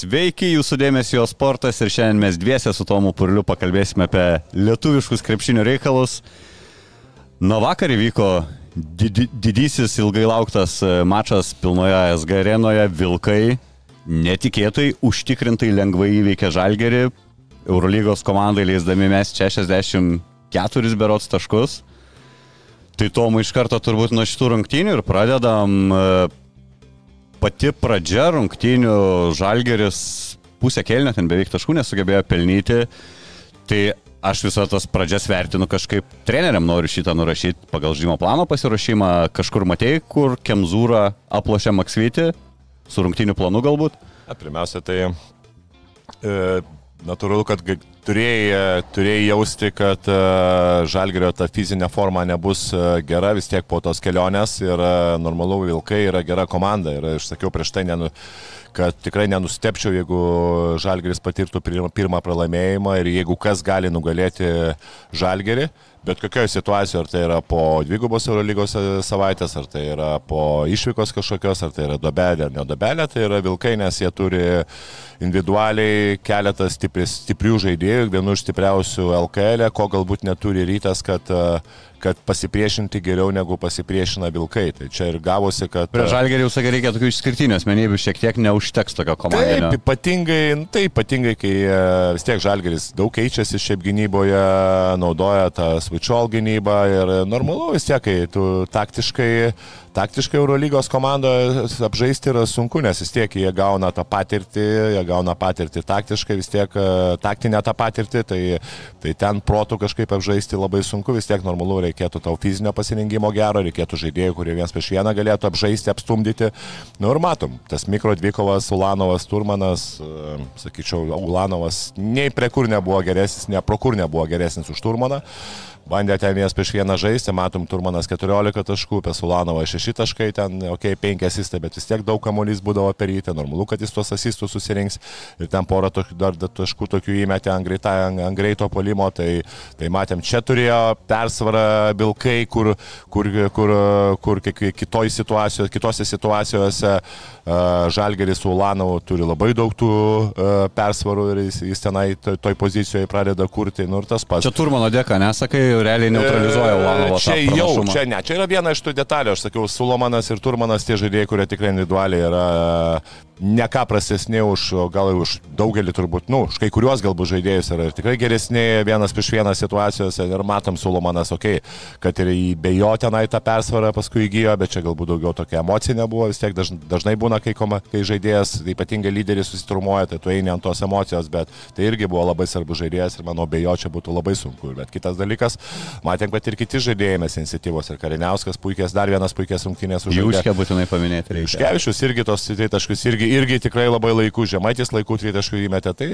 Sveiki, jūsų dėmesio sportas ir šiandien mes dviese su Tomu Purliu pakalbėsime apie lietuviškus krepšinio reikalus. Nuo vakar įvyko didi, didysis ilgai lauktas e, mačas pilnoje SG arenoje. Vilkai netikėtai, užtikrintai lengvai įveikė Žalgerį. Eurolygos komandai leisdami mes 64 berots taškus. Tai Tomu iš karto turbūt nuo šitų rungtynių ir pradedam e, pati pradžia rungtynių Žalgeris pusę kelnio ten beveik taškų nesugebėjo pelnyti. Tai aš visą tas pradžias vertinu kažkaip treneriam noriu šitą nurašyti pagal žymo plano pasirašymą. Kažkur matėjai, kur Kemzūra aplošė Maksvitį, su rungtynių planu galbūt? Na, pirmiausia, tai e, natūralu, kad turėjai, turėjai jausti, kad e, žalgerio ta fizinė forma nebus e, gera vis tiek po tos kelionės ir e, normalu Vilkai yra gera komanda ir aš sakiau prieš tai, nenu, kad tikrai nenustepčiau, jeigu žalgeris patirtų pirmą pralaimėjimą ir jeigu kas gali nugalėti žalgerį. Bet kokioje situacijoje, ar tai yra po dvigubos Eurolygos e, savaitės, ar tai yra po išvykos kažkokios, ar tai yra dobelė ar nedobelė, tai yra vilkai, nes jie turi individualiai keletą stipri, stiprių žaidėjų, vienų iš stipriausių LKL, ko galbūt neturi rytas, kad, e, kad pasipriešinti geriau negu pasipriešina vilkai. Tai čia ir gavosi, kad... Prie Žalgerį jau sakai, reikia tokių išskirtinių asmenybių, šiek tiek neužteks tokio Taip, komandinio. ypatingai, nu, tai ypatingai, kai e, vis tiek Žalgeris daug keičiasi šiaip gynyboje, naudoja tą switchall gynybą ir normalu vis tiek, kai tu taktiškai, taktiškai Eurolygos komandoje apžaisti yra sunku, nes vis tiek jie gauna tą patirtį, jie gauna patirtį taktiškai, vis tiek e, taktinę tą patirtį, tai, tai ten protų kažkaip apžaisti labai sunku, vis tiek normalu reikėtų tau fizinio pasirinkimo gero, reikėtų žaidėjų, kurie vienas prieš vieną galėtų apžaisti, apstumdyti. Nu ir matom, tas mikro dvikovas, Ulanovas, Turmanas, e, sakyčiau, Ulanovas nei prie kur nebuvo geresnis, ne pro kur nebuvo geresnis už Turmaną. Bandė ten vienas prieš vieną žaisti, matom, Turmanas 14 taškų, Pesulanovas 6 taškai, ten, okei, okay, 5 asistai, bet vis tiek daug kamuolys būdavo per jį, ten normalu, kad jis tuos asistus susirinks. Ir ten porą tokių, dar taškų tokių įmetė ant, greita, ant, ant greito polimo, tai, tai matėm, čia turėjo persvarą Bilkai, kur, kur, kur, kur kitoj situacijoje, kitose situacijose Žalgeris su Ulanovu turi labai daug tų persvarų ir jis, jis tenai toj, pozicijoje pradeda kurti, nu tas pats. Čia Turmano dėka, nesakai, realiai neutralizuoja Ulanovo. E, Čia tą jau, čia ne, čia yra viena iš tų detalių, aš sakiau, Sulomanas ir Turmanas tie žaidėjai, kurie tikrai individualiai yra ne ką prastesni už, gal už daugelį turbūt, nu, už kai kuriuos galbūt žaidėjus yra ir tikrai geresni vienas prieš vieną situacijose ir matom Sulomanas, okei, okay, kad ir į be jo tenai tą persvarą paskui įgyjo, bet čia galbūt daugiau tokia emocinė buvo, vis tiek dažnai, dažnai būna, kai, koma, kai žaidėjas, ypatingai lyderis susitrumuoja, tai tu eini ant tos emocijos, bet tai irgi buvo labai svarbus žaidėjas ir manau, be jo čia būtų labai sunku. Bet kitas dalykas, matėm, kad ir kiti žaidėjai mes iniciatyvos ir Kariniauskas puikias, dar vienas puikias rungtynės už Jūškę būtinai paminėti reikia. Škevičius irgi tos tritaškus, irgi, irgi tikrai labai laikų, žemaitis laikų tritaškų įmetė, tai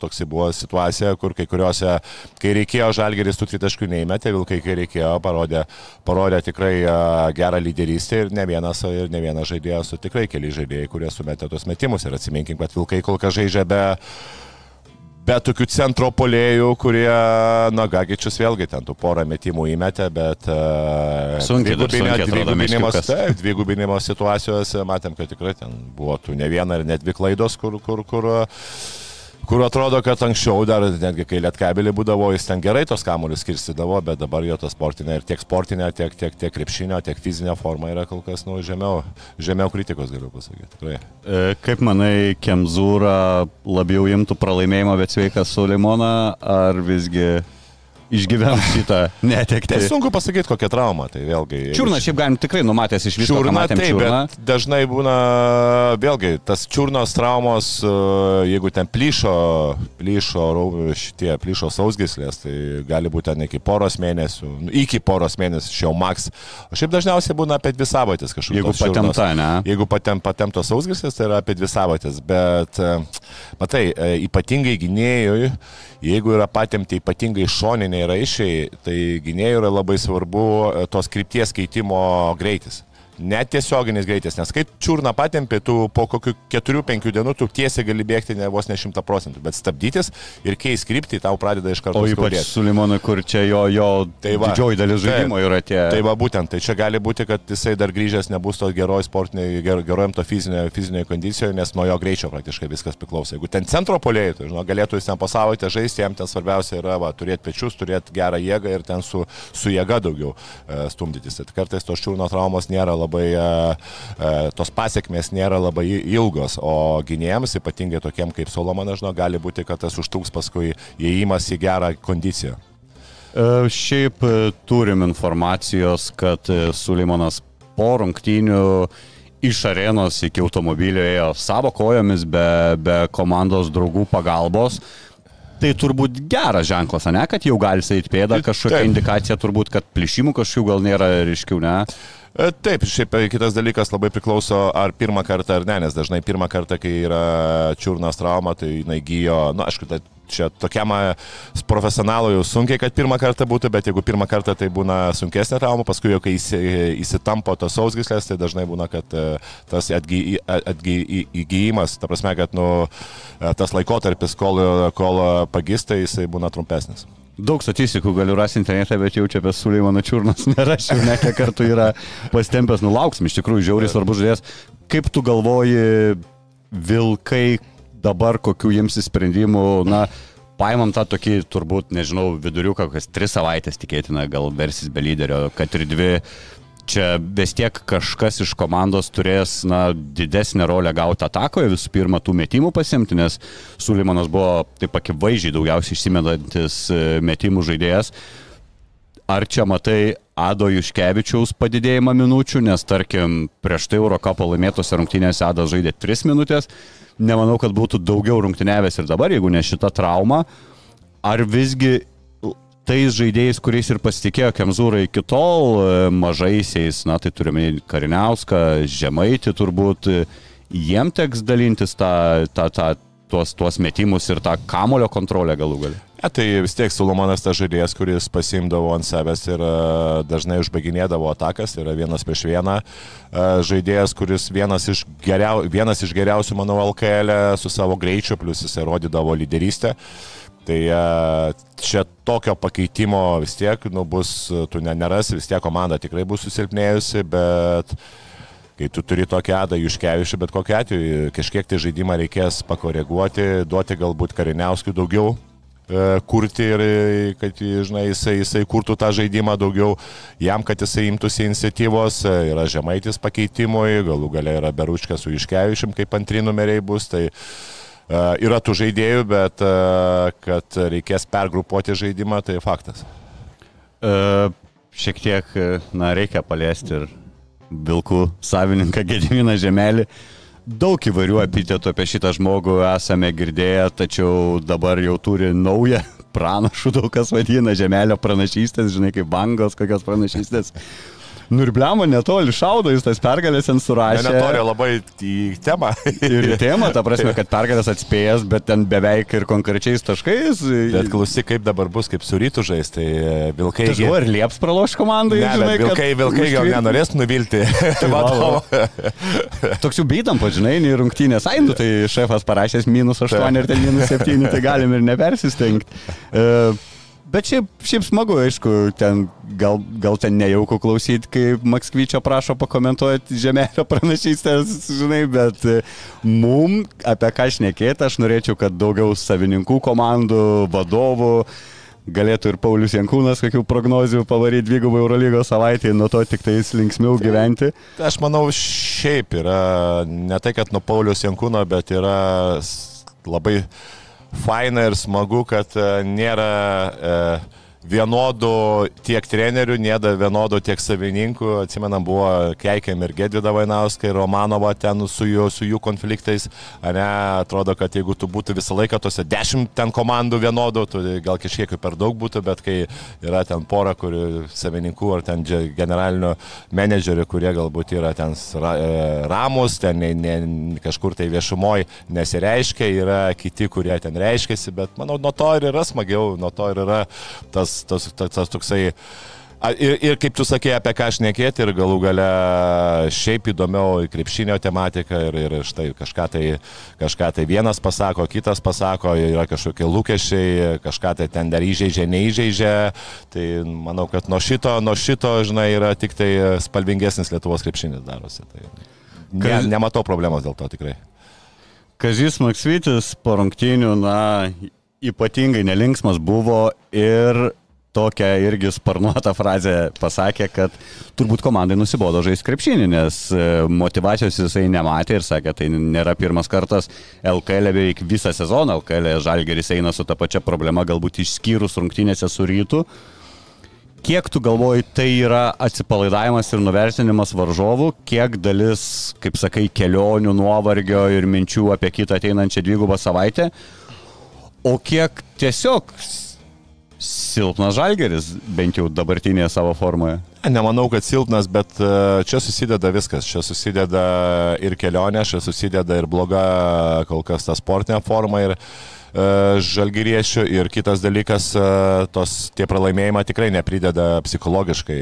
toks buvo situacija, kur kai kuriuose, kai reikėjo žalgeris tų tritaškų neįmetė, vilkai kai reikėjo, parodė, parodė tikrai a, gerą lyderystę ir ne vienas, ir ne vienas žaidėjas, tikrai keli žaidėjai, kurie sumetė tos metimus. Ir atsiminkim, kad vilkai kol kas žaidžia be be tokių centro polėjų, kurie, na, Gagičius vėlgi ten tų porą metimų įmetė, bet... Uh, Sunkiai meškiukas. taip, dvigubinimo situacijose matėm, kad tikrai ten buvo tų ne viena ir net dvi klaidos, kur, kur, kur, kur atrodo, kad anksčiau dar, netgi kai lietkabelį būdavo, jis ten gerai tos kamuolius skirstydavo, bet dabar jo ta sportinė ir tiek sportinė, tiek, tiek, tiek krepšinio, tiek fizinė forma yra kol kas, nu, žemiau, žemiau kritikos, galiu pasakyti. Tikrai. E, Kaip manai, Kemzūra labiau imtų pralaimėjimą, bet sveikas Sulimoną, ar visgi išgyvens šitą netekti. Tai sunku pasakyti, kokia trauma, tai vėlgi. Čiurna šiaip galim tikrai numatęs iš viso. Čiurna, taip, bet dažnai būna, vėlgi, tas čiurnos traumos, e, jeigu ten plyšo, plyšo šitie, plyšo sausgislės, tai gali būti ten iki poros mėnesių, nu, iki poros mėnesių, šiau maks. O šiaip dažniausiai būna apie dvi savaitės kažkur. Jeigu patempta, ne? Jeigu patem, patemtos sausgislės, tai yra apie dvi savaitės, bet, e, matai, e, ypatingai gynėjui, jeigu yra patemti ypatingai šoniniai raišiai, tai gynėjui yra labai svarbu e, tos krypties keitimo greitis. Net tiesioginis greitis, nes kai čiurna patempi, tu po kokių 4-5 dienų tu tiesiai gali bėgti ne vos ne 100 procentų, bet stabdytis ir keis kryptį tau pradeda iš karto O ypač skaudėti. su Limonui, kur čia jo, jo Tai va. didžioji dalis žaidimo yra tie. Tai va būtent, tai čia gali būti, kad jisai dar grįžęs nebus to geroj sportiniai, ger, gerojam to fizinėje, fizinėje kondicijoje, nes nuo jo greičio praktiškai viskas priklauso. Jeigu ten centro polėjai, tai žinau, galėtų jis ten po savaitę žaisti, jam ten svarbiausia yra va, turėti pečius, turėti gerą jėgą ir ten su, su jėga daugiau e, stumdytis. Tai kartais tos čiūno traumos nėra labai, e, e, tos pasiekmes nėra labai ilgos, o gynėjams, ypatingai tokiem kaip Solomonas, žinau, gali būti, kad tas užtruks paskui įėjimas į gerą kondiciją. E, Šiaip turim informacijos, kad Suleimonas po rungtynių iš arenos iki automobilio ėjo savo kojomis be, be komandos draugų pagalbos. Tai turbūt geras ženklas, ne, kad jau gali eiti pėdą, kažkokia Taip. indikacija turbūt, kad plėšimų kažkokių gal nėra ryškių, ne? E, Taip, šiaip e, kitas dalykas labai priklauso, ar pirmą kartą ar ne, nes dažnai pirmą kartą, kai yra čiurnos trauma, tai jinai gyjo, na, aišku, tai čia tokiam e, profesionalui jau sunkiai, kad pirmą kartą būtų, bet jeigu pirmą kartą tai būna sunkesnė trauma, paskui jau kai įsi, įsitampo tos sausgislės, tai dažnai būna, kad tas atgy- atgy- įgyjimas, ta prasme, kad nu, tas laikotarpis, kol, kol pagista, jisai būna trumpesnis. Daug statistikų galiu rasti internete, bet jau čia apie Suleimano čiurnas nerašiau, ne kiek kartų yra pastempęs, nulauksim, iš tikrųjų žiauriai svarbus žodės. Kaip tu galvoji, vilkai dabar kokių jiems sprendimų, na, paimam tą tokį, turbūt, nežinau, viduriuką, kas tris savaitės tikėtina, gal versis be lyderio, kad ir dvi. Čia vis tiek kažkas iš komandos turės na, didesnę rolę gauti atakoje, visų pirma, tų metimų pasimti, nes Sulimonas buvo taip akivaizdžiai daugiausiai išsimedantis e, metimų žaidėjas. Ar čia matai Ado Juškevičiaus padidėjimą minučių, nes tarkim prieš tai Eurocapo laimėtose rungtynėse Adas žaidė 3 minutės, nemanau, kad būtų daugiau rungtynėvės ir dabar, jeigu ne šita trauma, ar visgi tais žaidėjais, kuriais ir pasitikėjo Kemzūra iki tol, e, mažaisiais, na tai turime Kariniauską, Žemaitį turbūt, jiem teks dalintis tą, tą, tą, tuos, tuos metimus ir tą kamulio kontrolę galų galę. Ja, tai vis tiek Solomonas tas žaidėjas, kuris pasimdavo ant savęs ir e, dažnai užbaiginėdavo atakas, tai yra vienas prieš vieną e, žaidėjas, kuris vienas iš, geriau, vienas iš geriausių, manau, LKL -e su savo greičiu, plus jis rodydavo lyderystę. Tai e, čia tokio pakeitimo vis tiek, nu, bus, tu ne, nerasi, vis tiek komanda tikrai bus susilpnėjusi, bet kai tu turi tokį adą Juškevičių, bet kokiu atveju kažkiek tai žaidimą reikės pakoreguoti, duoti galbūt kariniauskių daugiau e, kurti ir kad, žinai, jisai, jisai kurtų tą žaidimą daugiau jam, kad jisai imtųsi iniciatyvos, e, yra žemaitis pakeitimui, galų gale yra Beručkas su Iškevičium, kaip antri numeriai bus, tai uh, yra tų žaidėjų, bet uh, kad reikės pergrupuoti žaidimą, tai faktas. E, šiek tiek, e, na, reikia paliesti ir Vilkų savininką Gediminą Žemelį. Daug įvairių epitetų apie šitą žmogų esame girdėję, tačiau dabar jau turi naują pranašų, daug kas vadina Žemelio pranašystės, žinai, kaip bangos, kokios pranašystės. Nurbliamo netoli šaudo, jis tas pergalės ten Ne, surašė. neturi labai į temą. Ir į temą, ta prasme, kad pergalės atspėjęs, bet ten beveik ir konkrečiais taškais. Bet klausyk, kaip dabar bus, kaip su rytų žais, tai e, vilkai... Tai žinau, ir lieps praloš komandai. Ne, žinai, vilkai, vilkai gal nenorės nuvilti. Toks jau beidam, žinai, nei rungtynės. Ai, nu tai šefas parašęs minus 8 ir ten minus 7, tai galim ir nepersistengti. Uh, Bet šiaip, šiaip smagu, aišku, ten gal, gal ten nejauku klausyti, kai Makskvyčio prašo pakomentuoti žemelio pranašystės, žinai, bet e, mum apie ką šnekėti, aš norėčiau, kad daugiau savininkų komandų, vadovų, galėtų ir Paulius Jankūnas kokių prognozių pavaryti dvigubą Eurolygos savaitę, nuo to tik tais linksmiau gyventi. Aš manau, šiaip yra ne tai, kad nuo Paulius Jankūno, bet yra labai faina ir smagu, kad e, nėra e, vienodų tiek trenerių, nėda vienodų tiek savininkų. Atsimenam, buvo Keikėm ir Gedvida Vainauskai, Romanova ten su jų, su jų konfliktais. Ne, atrodo, kad jeigu tu būtų visą laiką tose dešimt ten komandų vienodų, tu gal kažkiek per daug būtų, bet kai yra ten pora, kurių savininkų ar ten generalinio menedžerių, kurie galbūt yra ten e, ramus, ten ne, ne, kažkur tai viešumoje nesireiškia, yra kiti, kurie ten reiškiasi, bet manau, nuo to ir yra smagiau, nuo to ir yra tas, tas, tas, tas toksai Ir, ir kaip tu sakė, apie ką aš nekėti ir galų gale šiaip įdomiau krepšinio tematika ir, ir štai kažką tai, kažką tai vienas pasako, kitas pasako, yra kažkokie lūkesčiai, kažką tai ten dar įžeidžia, neįžeidžia. Tai manau, kad nuo šito, nuo šito, žinai, yra tik tai spalvingesnis Lietuvos krepšinis darosi. Tai ne, nematau problemos dėl to tikrai. Kazis Maksvitis po rungtynių, na, ypatingai nelinksmas buvo ir tokią irgi sparnuotą frazę pasakė, kad turbūt komandai nusibodo žaisti krepšinį, nes e, motivacijos jisai nematė ir sakė, tai nėra pirmas kartas LKL e beveik visą sezoną, LKL e Žalgeris eina su ta pačia problema, galbūt išskyrus rungtynėse su rytu. Kiek tu galvoji, tai yra atsipalaidavimas ir nuvertinimas varžovų, kiek dalis, kaip sakai, kelionių, nuovargio ir minčių apie kitą ateinančią dvigubą savaitę, o kiek tiesiog silpnas žalgeris, bent jau dabartinėje savo formoje? Nemanau, kad silpnas, bet e, čia susideda viskas. Čia susideda ir kelionė, čia susideda ir bloga kol kas ta sportinė forma. Ir E, žalgyriešių ir kitas dalykas, e, tos, tie pralaimėjimai tikrai neprideda psichologiškai,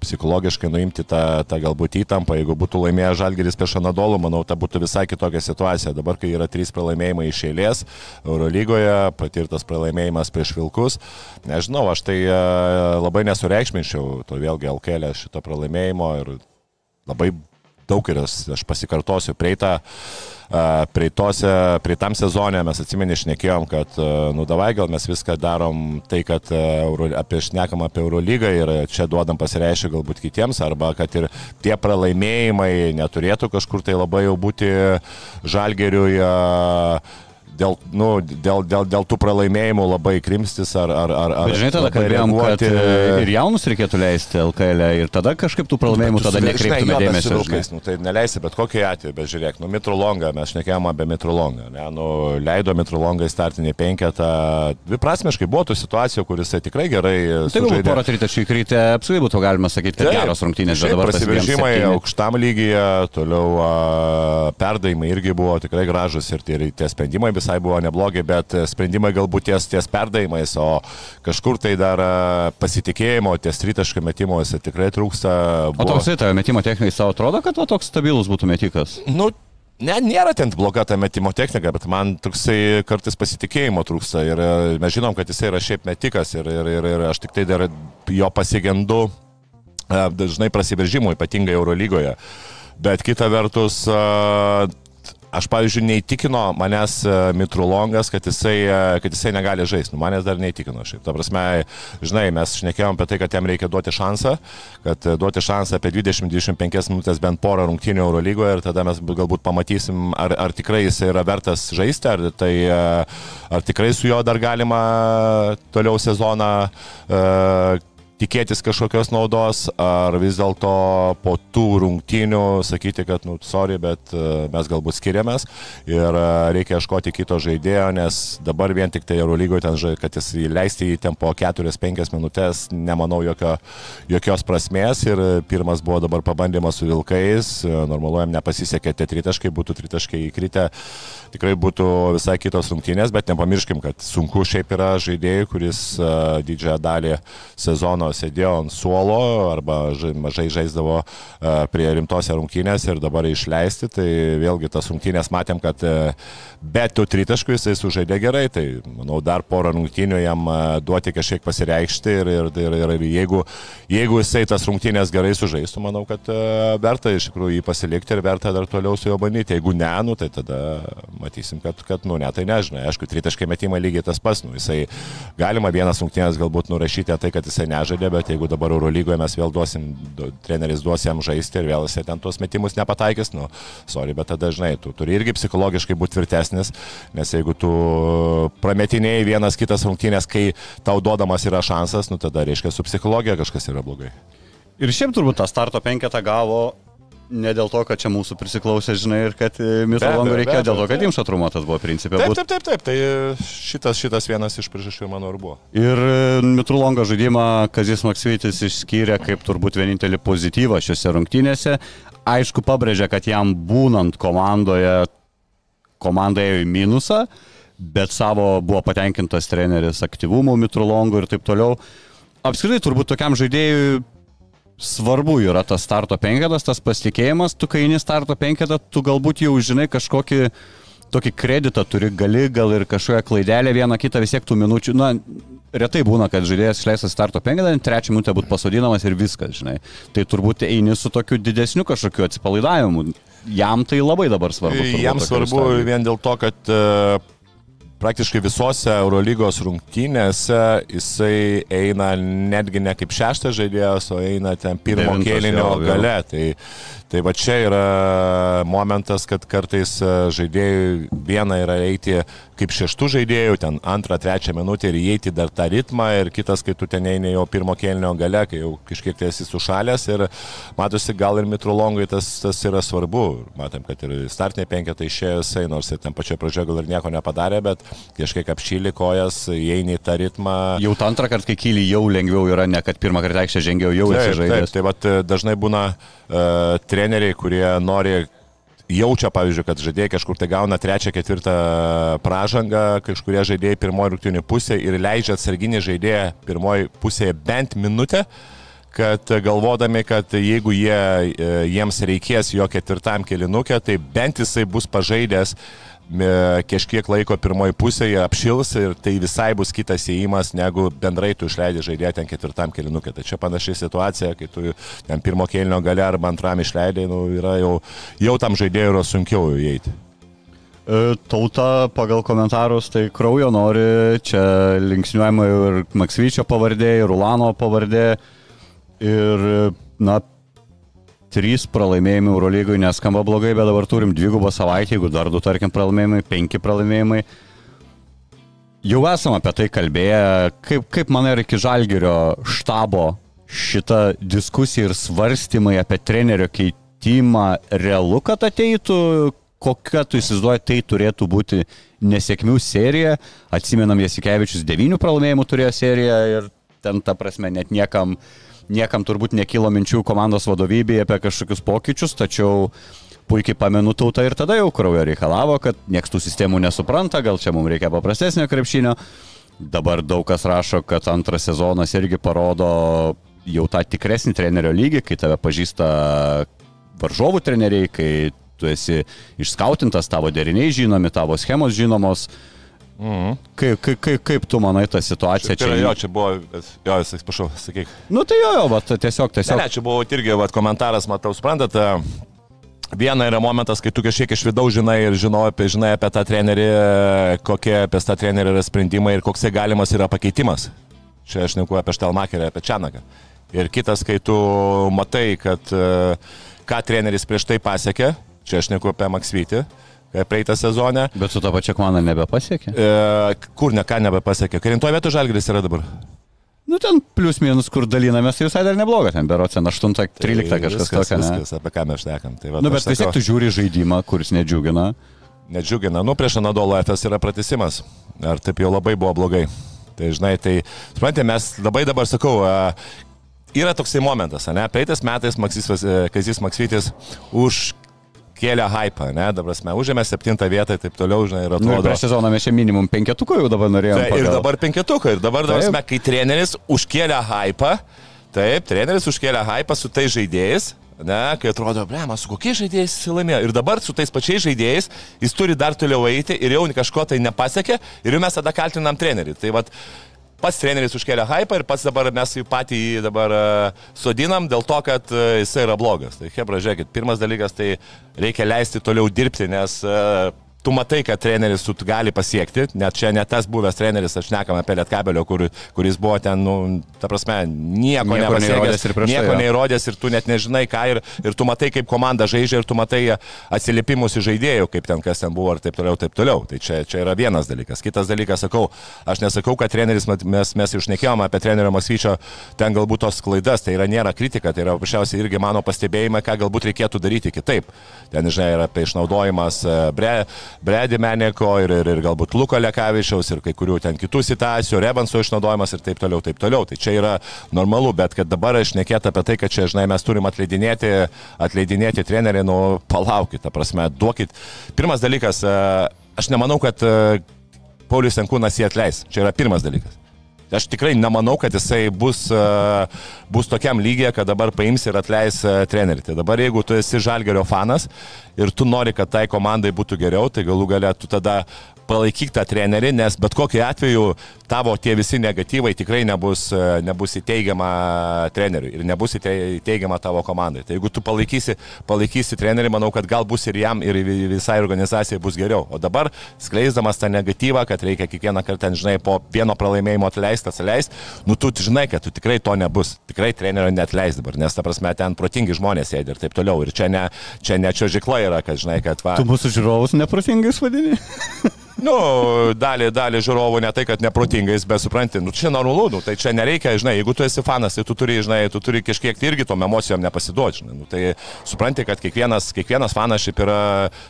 psichologiškai nuimti tą, tą galbūt įtampą. Jeigu būtų laimėjęs žalgyris prieš Anadolų, manau, ta būtų visai kitokia situacija. Dabar, kai yra trys pralaimėjimai iš eilės Eurolygoje, patirtas pralaimėjimas prieš Vilkus, nežinau, aš tai e, labai nesureikšminčiau to vėlgi LKL šito pralaimėjimo ir labai daug ir aš pasikartosiu prieitą Praeitose, praeitam sezonė mes atsimenė išnekėjom, kad, nu davai, gal mes viską darom tai, kad Euro, apie šnekam apie Eurolygą ir čia duodam pasireiškia galbūt kitiems, arba kad ir tie pralaimėjimai neturėtų kažkur tai labai jau būti žalgeriui dėl, nu, dėl, dėl, dėl tų pralaimėjimų labai krimstis ar... ar, ar, ar Bet žinai, tada kalbėjom, kad e, ir jaunus reikėtų leisti LKL e ir tada kažkaip tų pralaimėjimų tada nekreiptume dėmesio. Draugais, nu, tai neleisi bet kokį atvejį, bet žiūrėk, nu Mitrolonga, mes šnekėjom apie Mitrolongą, ne, nu, leido Mitrolongą į startinį penketą, dviprasmiškai buvo tų situacijų, kuris tikrai gerai... Tai galbūt porą tritaškų įkrytė, apsvai būtų galima sakyti, kad Taip, geros rungtynės, dabar prasiveržimai aukštam lygyje, toliau a, perdavimai irgi buvo tikrai gražus ir tie, tie sprendimai visai visai buvo neblogi, bet sprendimai galbūt ties, ties perdavimais, o kažkur tai dar e, pasitikėjimo ties tritaškio metimuose tikrai trūksta. Buvo... O toksai ta metimo technika savo atrodo, kad to toks stabilus būtų metikas? Nu, Ne, nėra ten bloga ta metimo technika, bet man toksai kartais pasitikėjimo trūksta ir e, mes žinom, kad jisai yra šiaip metikas ir, ir, ir, ir aš tik tai dar jo pasigendu e, dažnai prasiveržimų, ypatingai Eurolygoje. Bet kita vertus, Aš, pavyzdžiui, neįtikino manęs e, Mitrulongas, kad jisai, e, kad jisai negali žaisti. Nu, manęs dar neįtikino šiaip. Ta prasme, žinai, mes šnekėjom apie tai, kad jam reikia duoti šansą, kad e, duoti šansą apie 20-25 minutės bent porą rungtynių Eurolygoje ir tada mes galbūt pamatysim, ar, ar tikrai jisai yra vertas žaisti, ar, tai, ar tikrai su juo dar galima toliau sezoną tikėtis kažkokios naudos, ar vis dėlto po tų rungtynių sakyti, kad, nu, sorry, bet e, mes galbūt skiriamės ir e, reikia ieškoti kito žaidėjo, nes dabar vien tik tai Eurolygoje ten, kad jis įleisti į ten po 4-5 minutės, nemanau jokio, jokios prasmės ir pirmas buvo dabar pabandymas su Vilkais, e, normaluojam nepasisekė tie tritaškai, būtų tritaškai įkritę, tikrai būtų visai kitos rungtynės, bet nepamirškim, kad sunku šiaip yra žaidėjai, kuris didžiąją dalį sezono sėdėjo ant suolo arba mažai žaisdavo e, prie rimtose rungtynės ir dabar išleisti, tai vėlgi tas rungtynės matėm, kad e, be tų tritaškų jisai sužaidė gerai, tai manau dar porą rungtynių jam e, duoti kažkiek pasireikšti ir, ir, ir, ir, ir jeigu, jeigu jisai tas rungtynės gerai sužaistų, manau, kad verta iš tikrųjų jį pasilikti ir verta dar toliau su juo bandyti. Jeigu ne, nu, tai tada matysim, kad, kad nu, ne, tai nežinai. Aišku, tritaškai metimai lygiai tas pats, nu, jisai galima vienas rungtynės galbūt nurašyti tai, kad jisai nežaidė, bet jeigu dabar Eurolygoje mes vėl duosim, du, treneris duos jam žaisti ir vėl jisai ten tuos metimus nepataikys, nu, sorry, bet tada dažnai tu turi irgi psichologiškai būti tvirtesnis, nes jeigu tu prametinėjai vienas kitas rungtynės, kai tau duodamas yra šansas, nu tada reiškia su psichologija kažkas yra blogai. Ir šiaip turbūt tą starto penketą gavo ne dėl to, kad čia mūsų prisiklausė, žinai, ir kad Mitrolongo reikėjo, dėl to, kad jums atrumuotas buvo principė. Taip, taip, taip, taip, tai šitas, šitas vienas iš priežasčių mano ir buvo. Ir e, Mitrolongo žaidimą Kazis Maksvytis išskyrė kaip turbūt vienintelį pozityvą šiuose rungtynėse. Aišku, pabrėžė, kad jam būnant komandoje, komanda ėjo į minusą, bet savo buvo patenkintas treneris aktyvumu Mitrolongo ir taip toliau. Apskritai, turbūt tokiam žaidėjui svarbu yra tas starto penketas, tas pasitikėjimas, tu kai eini starto penketą, tu galbūt jau žinai kažkokį tokį kreditą turi, gali gal ir kažkokią klaidelę vieną kitą vis tiek tų minučių, na, retai būna, kad žaidėjas išleistas starto penketą, trečią minutę būtų pasodinamas ir viskas, žinai. Tai turbūt eini su tokiu didesniu kažkokiu atsipalaidavimu. Jam tai labai dabar svarbu. Jam svarbu vien dėl to, kad uh, praktiškai visose Eurolygos rungtynėse jisai eina netgi ne kaip šeštas žaidėjas, o eina ten pirmo kėlinio gale. Tai, tai va čia yra momentas, kad kartais žaidėjai viena yra eiti kaip šeštų žaidėjų, ten antrą, trečią minutę ir įeiti dar tą ritmą ir kitas, kai tu ten eini jau pirmo kėlinio gale, kai jau kažkiek tai esi sušalęs ir matosi gal ir mitrolongai tas, tas yra svarbu. Matėm, kad ir startinė penketą išėjo jisai, nors ir ten pačioje pradžioje gal ir nieko nepadarė, bet kažkiek apšyli kojas, įeini į tą ritmą. Jau antrą kartą, kai kyli, jau lengviau yra, ne kad pirmą kartą aikštę žengiau, jau esi žaidėjas. Taip, tai vat, dažnai būna uh, treneriai, kurie nori jaučia, pavyzdžiui, kad žaidėjai kažkur tai gauna trečią, ketvirtą pražangą, kažkurie žaidėjai pirmoji rungtynių pusė ir leidžia atsarginį žaidėją pirmoji pusėje bent minutę kad galvodami, kad jeigu jie, e, jiems reikės jo ketvirtam kilinukė, tai bent jisai bus pažaidęs kažkiek laiko pirmoji pusėje apšils ir tai visai bus kitas įėjimas, negu bendrai tu išleidži žaidėją ten ketvirtam kilinukė. Tai čia panašiai situacija, kai tu ten pirmo kilinio gale arba antram išleidai, nu, jau, jau tam žaidėjui yra sunkiau įeiti. E, tauta pagal komentarus tai kraujo nori, čia linksniuojama ir Maksvyčio pavardė, ir Ulano pavardė. Ir, na, trys pralaimėjimai Eurolygoje neskamba blogai, bet dabar turim dvigubą savaitę, jeigu dar du, tarkim, pralaimėjimai, penki pralaimėjimai. Jau esam apie tai kalbėję, kaip, kaip man ir iki Žalgirio štabo šita diskusija ir svarstymai apie trenerio keitimą realu, kad ateitų, kokia tu įsivaizduoji, tai turėtų būti nesėkmių serija. Atsimenam, Jasikevičius devynių pralaimėjimų turėjo seriją ir ten ta prasme net niekam uh, niekam turbūt nekilo minčių komandos vadovybėje apie kažkokius pokyčius, tačiau puikiai pamenu tautą ir tada jau kraujo reikalavo, kad nieks tų sistemų nesupranta, gal čia mums reikia paprastesnio krepšinio. Dabar daug kas rašo, kad antras sezonas irgi parodo jau tą tikresnį trenerio lygį, kai tave pažįsta varžovų treneriai, kai tu esi išskautintas, tavo deriniai žinomi, tavo schemos žinomos. Mhm. Kaip, kaip, kaip, kaip tu manai tą situaciją čia? Tai čia jo, čia buvo, jo, jis, atsiprašau, sakyk. Nu tai jo, jo, bet tiesiog, tiesiog. Ne, ne, čia buvo irgi vat, komentaras, matau, suprantate. Viena yra momentas, kai tu kažkiek iš vidaus žinai ir žinai apie, žinai apie tą trenerį, kokie apie tą trenerį yra sprendimai ir koks galimas yra pakeitimas. Čia aš neku apie Štelmakerį, apie Čianaką. Ir kitas, kai tu matai, kad ką treneris prieš tai pasiekė, čia aš neku apie Maksvytį, E, praeitą sezoną. Bet su to pačia komanda nebepasiekė? E, kur ne ką nebepasiekė? Karintoje vietoje žalgris yra dabar. Nu ten plius minus, kur dalinamės, tai visai dar nebloga, ten berots, ten 8-13 tai kažkas viskas, tokio. Viskas, apie ką mes šnekam. Tai va, nu, bet vis tiek tu žiūri žaidimą, kuris nedžiugina. Nedžiugina, nu prieš Anadolo FS yra pratesimas. Ar taip jau labai buvo blogai? Tai žinai, tai, suprantate, mes labai dabar sakau, yra toksai momentas, ne? Praeitais metais Maksis, Kazis Maksytis už kėlė hypą, ne, dabar mes užėmė septintą vietą ir taip toliau, žinai, ir atrodo. Nu, prieš sezoną mes čia minimum penketuko jau dabar norėjome. Tai, ir dabar penketuko, ir dabar, dabar mes, kai treneris užkėlė hypą, taip, treneris užkėlė hypą su tais žaidėjais, Ne, kai atrodo, blema, su kokiais žaidėjais jis laimėjo. Ir dabar su tais pačiais žaidėjais jis turi dar toliau eiti ir jau kažko tai nepasiekė ir jau mes tada kaltinam trenerį. Tai vad, pats treneris užkėlė hypą ir pats dabar mes jį patį dabar e, sodinam dėl to, kad e, jisai yra blogas. Tai Hebra, žiūrėkit, pirmas dalykas tai reikia leisti toliau dirbti, nes e, tu matai, kad treneris tu gali pasiekti, net čia ne tas buvęs treneris, aš nekam apie Lietkabelio, kur, kuris buvo ten, nu, ta prasme, nieko, Nieko neįrodęs ir prieš tai, nieko jo. neįrodęs ir tu net nežinai ką ir, ir tu matai, kaip komanda žaidžia ir tu matai atsiliepimus iš žaidėjų, kaip ten kas ten buvo ir taip toliau, taip toliau. Tai čia, čia yra vienas dalykas. Kitas dalykas, sakau, aš nesakau, kad treneris, mes, mes jau šnekėjome apie trenerio Masvyčio, ten galbūt tos klaidas, tai yra nėra kritika, tai yra paprasčiausiai irgi mano pastebėjimai, ką galbūt reikėtų daryti kitaip. Ten, žinai, yra apie išnaudojimas e, bre, Bredi Meneko ir, ir, ir galbūt Luko Lekavičiaus ir kai kurių ten kitų situacijų, Rebanso išnaudojimas ir taip toliau, taip toliau. Tai čia yra normalu, bet kad dabar aš nekėt apie tai, kad čia, žinai, mes turim atleidinėti, atleidinėti trenerį, nu, palaukit, ta prasme, duokit. Pirmas dalykas, e, aš nemanau, kad e, Paulius Senkūnas jį atleis. Čia yra pirmas dalykas. Aš tikrai nemanau, kad jisai bus, e, bus tokiam lygiai, kad dabar paims ir atleis e, trenerį. Tai dabar jeigu tu esi Žalgerio fanas ir tu nori, kad tai komandai būtų geriau, tai galų galę tu tada palaikyk tą trenerį, nes bet kokiu atveju tavo tie visi negatyvai tikrai nebus, e, nebus įteigiama treneriui ir nebus įtei- įteigiama tavo komandai. Tai jeigu tu palaikysi, palaikysi trenerį, manau, kad gal bus ir jam, ir vi- visai organizacijai bus geriau. O dabar, skleisdamas tą negatyvą, kad reikia kiekvieną kartą, ten, žinai, po vieno pralaimėjimo atleisti, atleisti, nu tu žinai, kad tu tikrai to nebus. Tikrai trenerio netleis dabar, nes, ta prasme, ten protingi žmonės sėdi ir taip toliau. Ir čia ne, čia ne čia žikla yra, kad, žinai, kad va. Tu mūsų žiūrovus neprotingais vadini? Nu, dalį, dalį žiūrovų ne tai, kad neprotingais, bet supranti, nu čia normalu, nu, tai čia nereikia, žinai, jeigu tu esi fanas, tai tu turi, žinai, tu turi kažkiek tai irgi tom emocijom nepasiduoti, žinai, nu, tai supranti, kad kiekvienas, kiekvienas fanas šiaip yra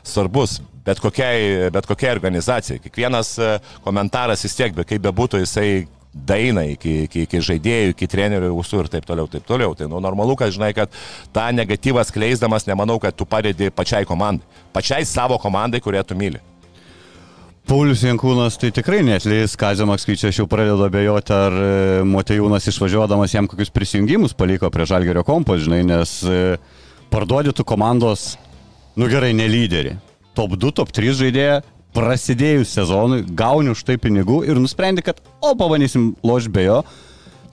svarbus, bet kokiai, bet kokiai organizacijai, kiekvienas e, komentaras vis tiek, be kaip bebūtų, jisai daina iki, iki, iki žaidėjų, iki trenerių ausų ir taip toliau, taip toliau. Tai nu, normalu, kad žinai, kad tą negatyvą skleisdamas, nemanau, kad tu padedi pačiai komandai, pačiai savo komandai, kurią tu myli. Paulius Jankūnas tai tikrai netleis, Kazio Maksvyčia aš jau pradedu abejoti, ar e, Motejūnas išvažiuodamas jam kokius prisijungimus paliko prie Žalgerio kompo, žinai, nes e, parduodytų komandos, nu gerai, ne lyderį. Top 2, top 3 žaidėją, prasidėjus sezonui, gauni už tai pinigų ir nusprendi, kad, o, pabandysim loš be jo.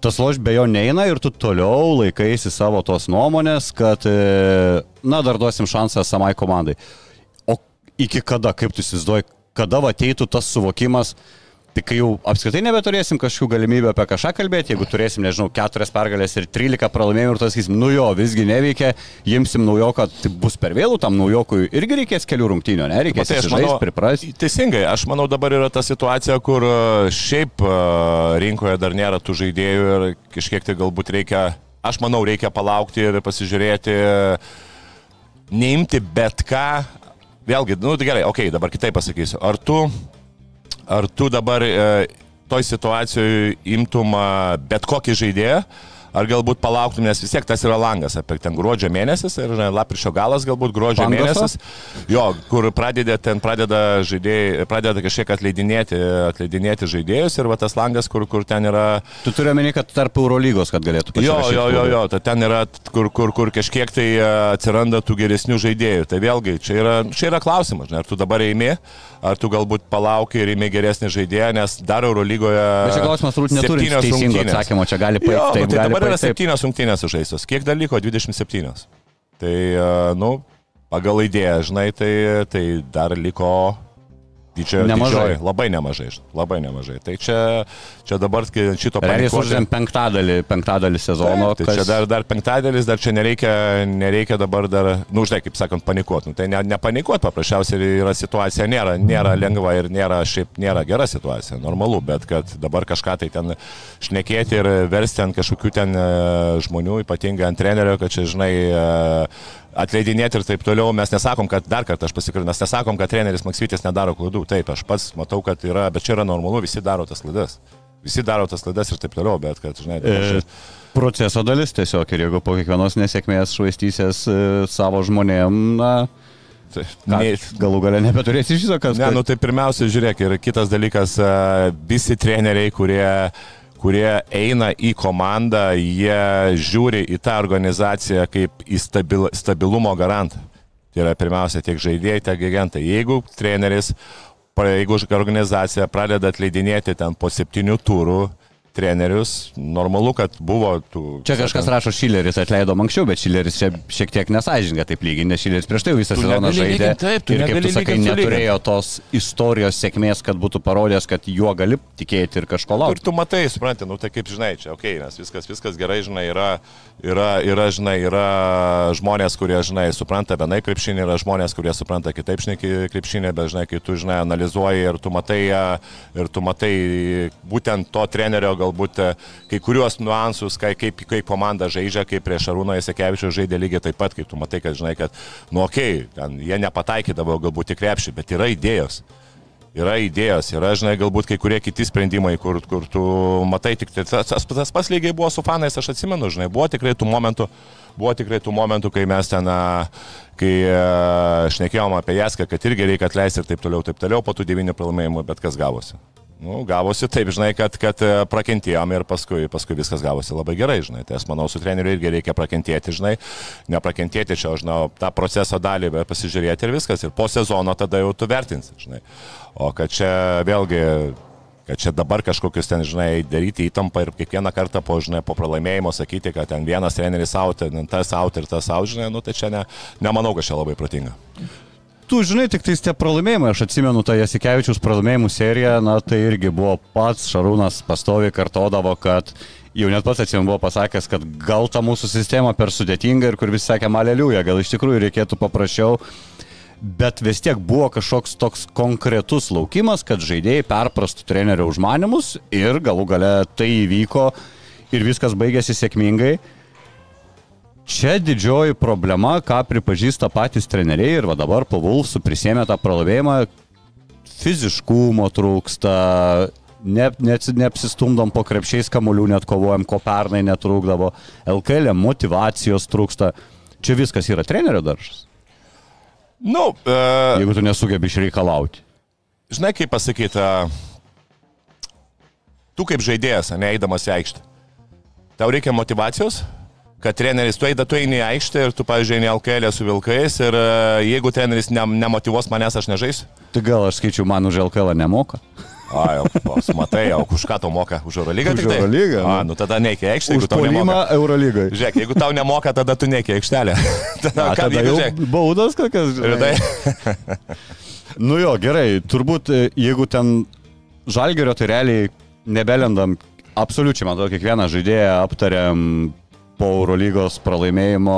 Tas loš be jo neina ir tu toliau laikaisi savo tos nuomonės, kad, e, na, dar duosim šansą samai komandai. O iki kada, kaip tu įsivaizduoji, kada ateitų tas suvokimas, tai kai jau apskritai nebeturėsim kažkokių galimybių apie kažką kalbėti, jeigu turėsim, nežinau, keturias pergalės ir trylika pralaimėjimų ir tas sakysim, nu jo, visgi neveikia, imsim naujoką, tai bus per vėlų tam naujokui irgi reikės kelių rungtynių, ne, reikės Matai, aš žaisti, priprasti. Teisingai, aš manau dabar yra ta situacija, kur e, šiaip e, rinkoje dar nėra tų žaidėjų ir kažkiek tai galbūt reikia, aš manau, reikia palaukti ir pasižiūrėti, neimti bet ką. Vėlgi, nu tai gerai, okei, okay, dabar kitaip pasakysiu. Ar tu, ar tu dabar e, toj situacijoje imtum e, bet kokį žaidėją, ar galbūt palauktum, nes vis tiek tas yra langas, apie ten gruodžio mėnesis ir lapkričio galas galbūt gruodžio Pangosą? mėnesis. Jo, kur pradeda, ten pradeda žaidėjai, pradeda kažkiek atleidinėti, atleidinėti žaidėjus ir va tas langas, kur, kur ten yra Tu turi omeny, kad tarp Eurolygos, kad galėtų Jo, pasirašyti jo, jo, klubui. jo, tai ten yra, kur, kur, kur kažkiek tai e, atsiranda tų geresnių žaidėjų. Tai vėlgi, čia yra, čia yra klausimas, žinai, ar tu dabar eimi, ar tu galbūt palauki ir eimi geresnį žaidėją, nes dar Eurolygoje... Bet čia klausimas, turbūt neturi teisingo atsakymo, čia gali Jo, paėti. taip, tai dabar yra taip. septynios rungtynės sužaistos. Kiek dar liko? 27. Tai, e, nu, pagal idėją, žinai, tai, tai dar liko didžioji. Nemažai. Didžioji, labai nemažai, labai nemažai. Tai čia, čia dabar šito Realiai panikuoti- sužaidėm penktadalį, penktadalį sezono. Taip, tai čia dar, dar penktadienis, dar čia nereikia, nereikia dabar dar, nu, žinai, kaip sakant, panikuoti. Nu, tai ne, nepanikuoti, paprasčiausiai yra situacija, nėra, nėra lengva ir nėra, šiaip nėra gera situacija, normalu, bet kad dabar kažką tai ten šnekėti ir versti ant kažkokių ten e, žmonių, ypatingai ant trenerio, kad čia, žinai, e, atleidinėti ir taip toliau, mes nesakom, kad dar kartą aš pasikrinu, mes nesakom, kad treneris Maksytis nedaro klaidų. Taip, aš pats matau, kad yra, bet čia yra normalu, visi daro tas klaidas. Visi daro tas klaidas ir taip toliau, bet kad, žinai, E, proceso dalis tiesiog ir jeigu po kiekvienos nesėkmės švaistysies e, savo žmonėm, na, tai, ką, galų galę nebeturėsi iš viso, kas. Ne, nu tai pirmiausia, žiūrėk, ir kitas dalykas, e, visi treneriai, kurie, kurie eina į komandą, jie žiūri į tą organizaciją kaip į stabil, stabilumo garantą. Tai yra pirmiausia tiek žaidėjai, tiek agentai. Jeigu treneris, jeigu organizacija pradeda atleidinėti ten po septynių turų, trenerius, normalu, kad buvo tų... Čia kažkas rašo, Šileris atleido anksčiau, bet Šileris čia šiek tiek nesažininga taip lyginti, nes Šileris prieš tai visą Tu sezoną žaidė. taip, tu ir kaip tu sakai, neturėjo tos istorijos sėkmės, kad būtų parodęs, kad juo gali tikėti ir kažko Ir laukti. tu matai, supranti, nu tai kaip žinai, čia, okei, okay, nes viskas, viskas gerai, žinai, yra, yra, yra, žinai, yra žmonės, kurie, žinai, supranta vienai krepšinį, yra žmonės, kurie supranta kitaip šneki krepšinį, bet, žinai, kai tu, žinai, analizuoji ir tu matai, ir tu matai būtent to trenerio galbūt e, kai kuriuos niuansus, kai, kaip, kaip komanda žaidžia, kaip prieš Arūną Jasekevičių žaidė lygiai taip pat, kaip tu matai, kad, žinai, kad, nu, okei, okay, jie nepataikydavo galbūt tik krepšį, bet yra idėjos. Yra idėjos, yra, žinai, galbūt kai kurie kiti sprendimai, kur, kur tu matai tik tai. Tas, tas, tas pas lygiai buvo su fanais, aš atsimenu, žinai, buvo tikrai tų momentų, buvo tikrai tų momentų, kai mes ten, kai a, šnekėjom apie Jaską, kad irgi reikia atleisti ir taip toliau, taip toliau, po tų devynių pralaimėjimų, bet kas gavosi. Nu, gavosi taip, žinai, kad, kad e, prakentėjom ir paskui, paskui viskas gavosi labai gerai, žinai. Tai aš manau, su treneriu irgi reikia prakentėti, žinai, neprakentėti čia, žinau, tą proceso dalį, bet pasižiūrėti ir viskas. Ir po sezono tada jau tu vertinsi, žinai. O kad čia vėlgi, kad čia dabar kažkokius ten, žinai, daryti įtampą ir kiekvieną kartą po, žinai, po pralaimėjimo sakyti, kad ten vienas treneris out, tas out ir tas out, žinai, nu tai čia ne, nemanau, kad čia labai protinga. Tu žinai, tik tais tie pralaimėjimai, aš atsimenu tą Jasikevičius pralaimėjimų seriją, na tai irgi buvo pats Šarūnas pastoviai kartodavo, kad jau net pats atsimenu buvo pasakęs, kad gal ta mūsų sistema per sudėtinga ir kur visi sakė, maleliuja, gal iš tikrųjų reikėtų paprasčiau. Bet vis tiek buvo kažkoks toks konkretus laukimas, kad žaidėjai perprastų trenerio užmanimus ir galų gale tai įvyko ir viskas baigėsi sėkmingai. Čia didžioji problema, ką pripažįsta patys treneriai ir va dabar po Vulfsų prisėmė tą pralaimėjimą, fiziškumo trūksta, ne, ne, neapsistumdom po krepšiais kamuolių, net kovojam, ko pernai netrūkdavo, LKL motivacijos trūksta. Čia viskas yra trenerio daržas, Nu, e, jeigu tu nesugebi išreikalauti. žinai, kaip pasakyti, tu kaip žaidėjas, neįdamas į aikštę, tau reikia motivacijos, kad treneris, tu eida, tu eini į aikštę ir tu, pavyzdžiui, eini LKL su vilkais ir e, jeigu treneris ne, nemotivuos manęs, aš nežaisiu. Tai gal aš skaičiu, man už LKL nemoka. A, jau, pas, matai, jau, už ką tau moka? Už Eurolygą? Už tai? Eurolygą, A, nu. nu tada neiki aikštė, jeigu tau nemoka. Eurolygai. Žiūrėk, jeigu tau nemoka, tada tu neiki aikštelę. tada, A, ką, tada jeigu, jau baudas kokias. žinai. tai, Nu jo, gerai, turbūt e, jeigu ten žalgerio, tai realiai nebelendam, absoliučiai, man atrodo, kiekvieną žaidėją aptariam po Eurolygos pralaimėjimo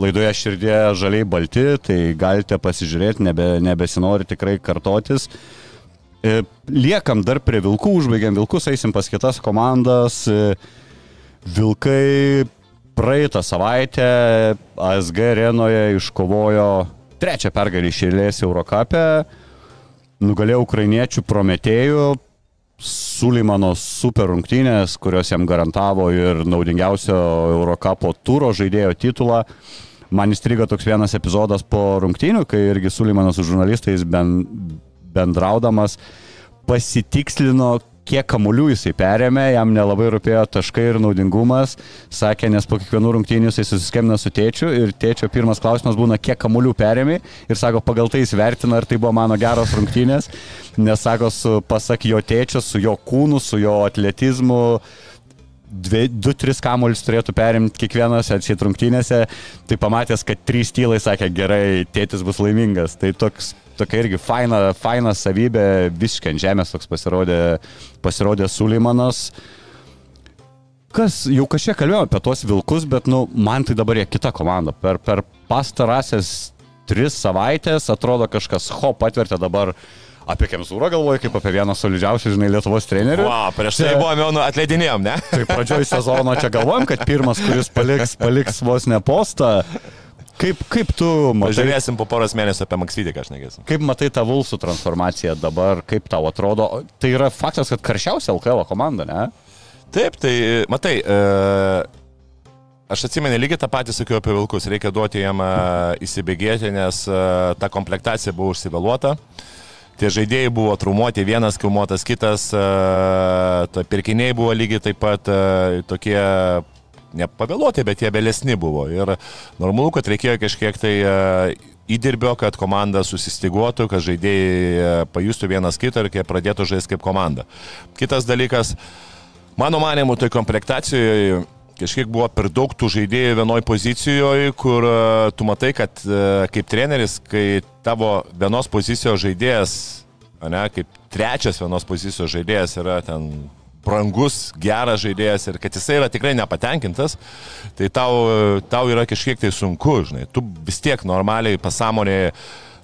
laidoje širdė žaliai balti, tai galite pasižiūrėti, nebe, nebesinori tikrai kartotis. E, Liekam dar prie Vilkų, užbaigiam Vilkus, eisim pas kitas komandas. E, Vilkai praeitą savaitę ASG arenoje iškovojo trečią pergalį išėlės Eurocapę, nugalėjo ukrainiečių prometėjų, Sulimano super rungtynės, kurios jam garantavo ir naudingiausio Eurocapo turo žaidėjo titulą. Man įstrigo toks vienas epizodas po rungtynių, kai irgi Sulimanas su žurnalistais ben, bendraudamas pasitikslino, kiek kamuolių jisai perėmė, jam nelabai rūpėjo taškai ir naudingumas, sakė, nes po kiekvienų rungtynių jisai susiskemina su tėčiu ir tėčio pirmas klausimas būna, kiek kamuolių perėmė. Ir sako, pagal tai jis vertina, ar tai buvo mano geros rungtynės, nes sako, su, pasak jo tėčio, su jo kūnu, su jo atletizmu, dvi, du, tris kamuolius turėtų perimti kiekvienas atsit rungtynėse, tai pamatęs, kad trys tylai sakė, gerai, tėtis bus laimingas. Tai toks, tokia irgi faina, faina savybė, visiškai ant žemės toks pasirodė, pasirodė Sulimanas. Kas, jau kažkiek kalbėjome apie tuos vilkus, bet, nu, man tai dabar jie kita komanda. Per, per pastarąsias tris savaitės atrodo kažkas ho patvirtė dabar apie Kemzūrą galvoju, kaip apie vieną solidžiausių, žinai, Lietuvos trenerių. wow, prieš tai buvome jau nu, atleidinėjom, ne? Tai pradžioj sezono čia galvojam, kad pirmas, kuris paliks, paliks vos ne postą. Kaip, kaip tu matai, Pažiūrėsim po poros mėnesių apie Maksytį, ką aš negėsiu. kaip matai tą Vulsų transformaciją dabar, kaip tau atrodo? Tai yra faktas, kad karščiausia LKL komanda, ne? Taip, tai matai, e, aš atsimenu lygiai tą patį sakiau apie Vilkus, reikia duoti jam e, įsibėgėti, nes e, ta komplektacija buvo užsivėluota. Tie žaidėjai buvo traumuoti, vienas kilmuotas, kitas, e, pirkiniai buvo lygiai taip pat e, tokie, nepavėluoti, bet jie vėlesni buvo. Ir normalu, kad reikėjo kažkiek tai e, įdirbio, kad komanda susistiguotų, kad žaidėjai e, pajustų vienas kitą ir kai pradėtų žaisti kaip komanda. Kitas dalykas, mano manimu, tai komplektacijoje kažkiek buvo per daug tų žaidėjų vienoje pozicijoje, kur e, tu matai, kad kaip treneris, kai tavo vienos pozicijos žaidėjas, ne, kaip trečias vienos pozicijos žaidėjas yra ten brangus, geras žaidėjas ir kad jisai yra tikrai nepatenkintas, tai tau, tau yra kažkiek tai sunku, žinai. Tu vis tiek normaliai pasąmonėje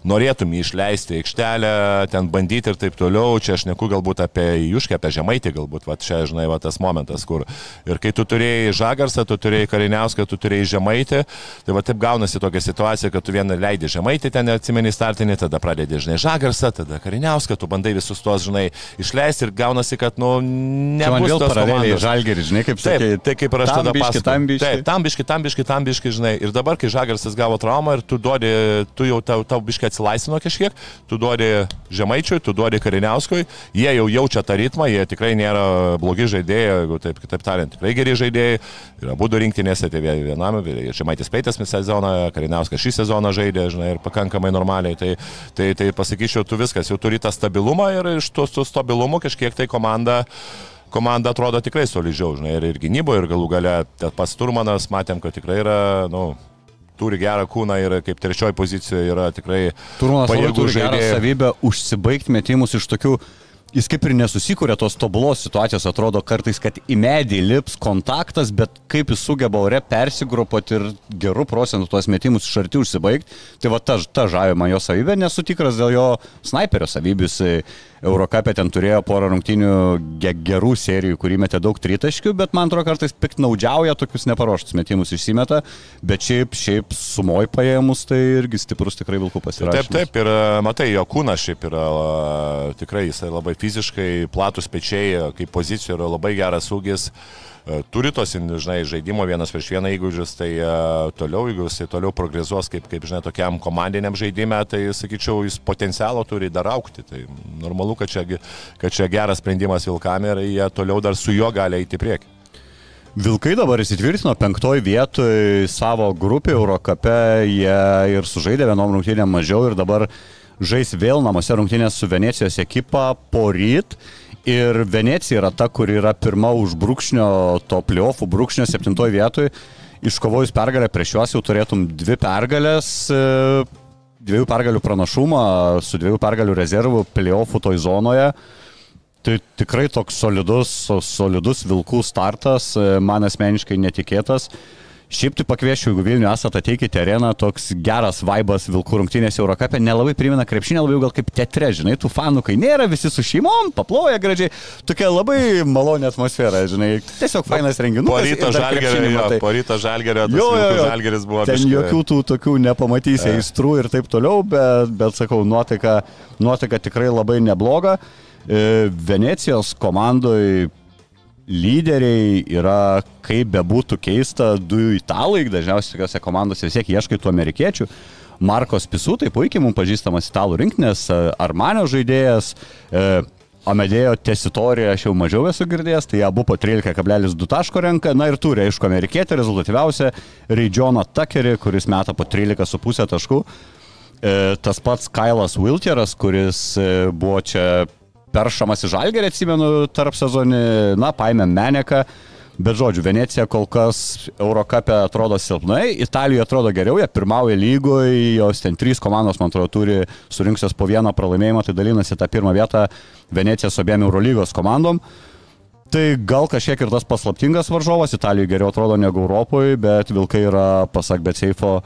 norėtum jį išleisti aikštelę, ten bandyti ir taip toliau. Čia aš neku galbūt apie Juškę, apie Žemaitį galbūt, va čia, žinai, va tas momentas, kur. Ir kai tu turėjai Žagarsą, tu turėjai Kariniauską, tu turėjai Žemaitį, tai va taip gaunasi tokia situacija, kad tu vieną leidži Žemaitį ten atsimeni startinį, tada pradedi, žinai, Žagarsą, tada Kariniauską, tu bandai visus tuos, žinai, išleisti ir gaunasi, kad, nu, nebus tos paraleliai Žalgeris, žinai, kaip sakė. Tai kaip ir aš tada pasakojau. Tam biški, tam biški, tam biški, tam biški, žinai. Ir dabar, kai Žagarsas gavo traumą ir tu duodi, tu jau tau, tau biški atsilaisvino kažkiek, tu duodi Žemaičiui, tu duodi Kariniauskui, jie jau jaučia tą ritmą, jie tikrai nėra blogi žaidėjai, jeigu taip, kitaip tariant, tikrai geri žaidėjai, yra būdų rinktinėse, tai vienam, Žemaitis Peitas visą sezoną, Kariniauskas šį sezoną žaidė, žinai, ir pakankamai normaliai, tai, tai, tai pasakyčiau, tu viskas, jau turi tą stabilumą ir iš to stabilumo kažkiek tai komanda komanda atrodo tikrai solidžiau, žinai, ir, ir gynyboje, ir galų gale pats Turmanas, matėm, kad tikrai yra, na, nu, turi gerą kūną ir kaip trečioji pozicijoje yra tikrai... Turmanas turi gerą savybę užsibaigti metimus iš tokių jis kaip ir nesusikūrė tos tobulos situacijos, atrodo kartais, kad į medį lips kontaktas, bet kaip jis sugeba ore persigrupuoti ir gerų procentų tuos metimus iš arti užsibaigti, tai va ta, ta žavė man jo savybė, nesu tikras dėl jo sniperio savybių, jis Eurocapė ten turėjo porą rungtinių gerų serijų, kurį metė daug tritaškių, bet man atrodo kartais piktnaudžiauja, tokius neparuoštus metimus išsimeta, bet šiaip, šiaip sumoj paėmus tai irgi stiprus tikrai vilkų pasirašymas. Taip, taip, ir matai, jo kūnas šiaip yra tikrai, jisai labai fiziškai platus pečiai, kaip pozicija yra labai geras ūgis. E, turi tos, žinai, žaidimo vienas prieš vieną įgūdžius, tai uh, toliau, jeigu jisai toliau progresuos kaip, kaip, žinai, tokiam komandiniam žaidimui, tai, sakyčiau, jis potencialo turi dar aukti. Tai normalu, kad čia, kad čia geras sprendimas Vilkam ir jie toliau dar su juo gali eiti į priekį. Vilkai dabar įsitvirtino penktoji vietoje savo grupį Eurocape, jie ir sužaidė vienom rungtynėm mažiau ir dabar žais vėl namuose rungtynės su Venecijos ekipa po ryt. Ir Venecija yra ta, kur yra pirma už brūkšnio to pliofų, brūkšnio septintoje vietoje. Iškovojus pergalę prieš juos jau turėtum dvi pergalės, e, dviejų pergalių pranašumą su dviejų pergalių rezervų pliofų toj zonoje. Tai tikrai toks solidus, solidus vilkų startas, e, man asmeniškai netikėtas. Šiaip tai pakviešiu, jeigu Vilniuje esate, ateikite areną, toks geras vaibas Vilkų rungtynės Eurocapė, nelabai primena krepšinę, labiau gal kaip teatre, žinai, tų fanų, kai nėra, visi su šeimom, paploja gražiai, tokia labai maloni atmosfera, žinai, tiesiog fainas renginys. Po ryto žalgerio, po ryto žalgerio, jo, jo, jo, žalgeris buvo. Ten biškai. jokių tų tokių nepamatysi aistrų ir taip toliau, bet, bet sakau, nuotaika, nuotaika tikrai labai nebloga. E, Venecijos komandoje lyderiai yra, kaip bebūtų keista, du italai, dažniausiai tokiuose komandose vis tiek ieškai tų amerikiečių. Markos Pisu, tai puikiai mums pažįstamas italų rinktinės, Armanio žaidėjas, e, Amedėjo tesitoriją aš jau mažiau esu girdėjęs, tai abu po 13,2 taško renka, na ir turi, aišku, amerikietį rezultatyviausią, Reidžoną Tuckerį, kuris meta po 13,5 taškų. E, tas pats Kailas Wiltieras, kuris e, buvo čia peršamas į žalgerį, atsimenu, tarp sezonį, na, paėmė Meneką. Bet žodžiu, Venecija kol kas Eurocapė atrodo silpnai, Italijoje atrodo geriau, jie pirmauja lygoje, jos ten trys komandos, man atrodo, turi surinkusios po vieną pralaimėjimą, tai dalinasi tą pirmą vietą Venecija su abiem Eurolygos komandom. Tai gal kažkiek ir tas paslaptingas varžovas, Italijoje geriau atrodo negu Europoje, bet Vilkai yra, pasak Betseifo,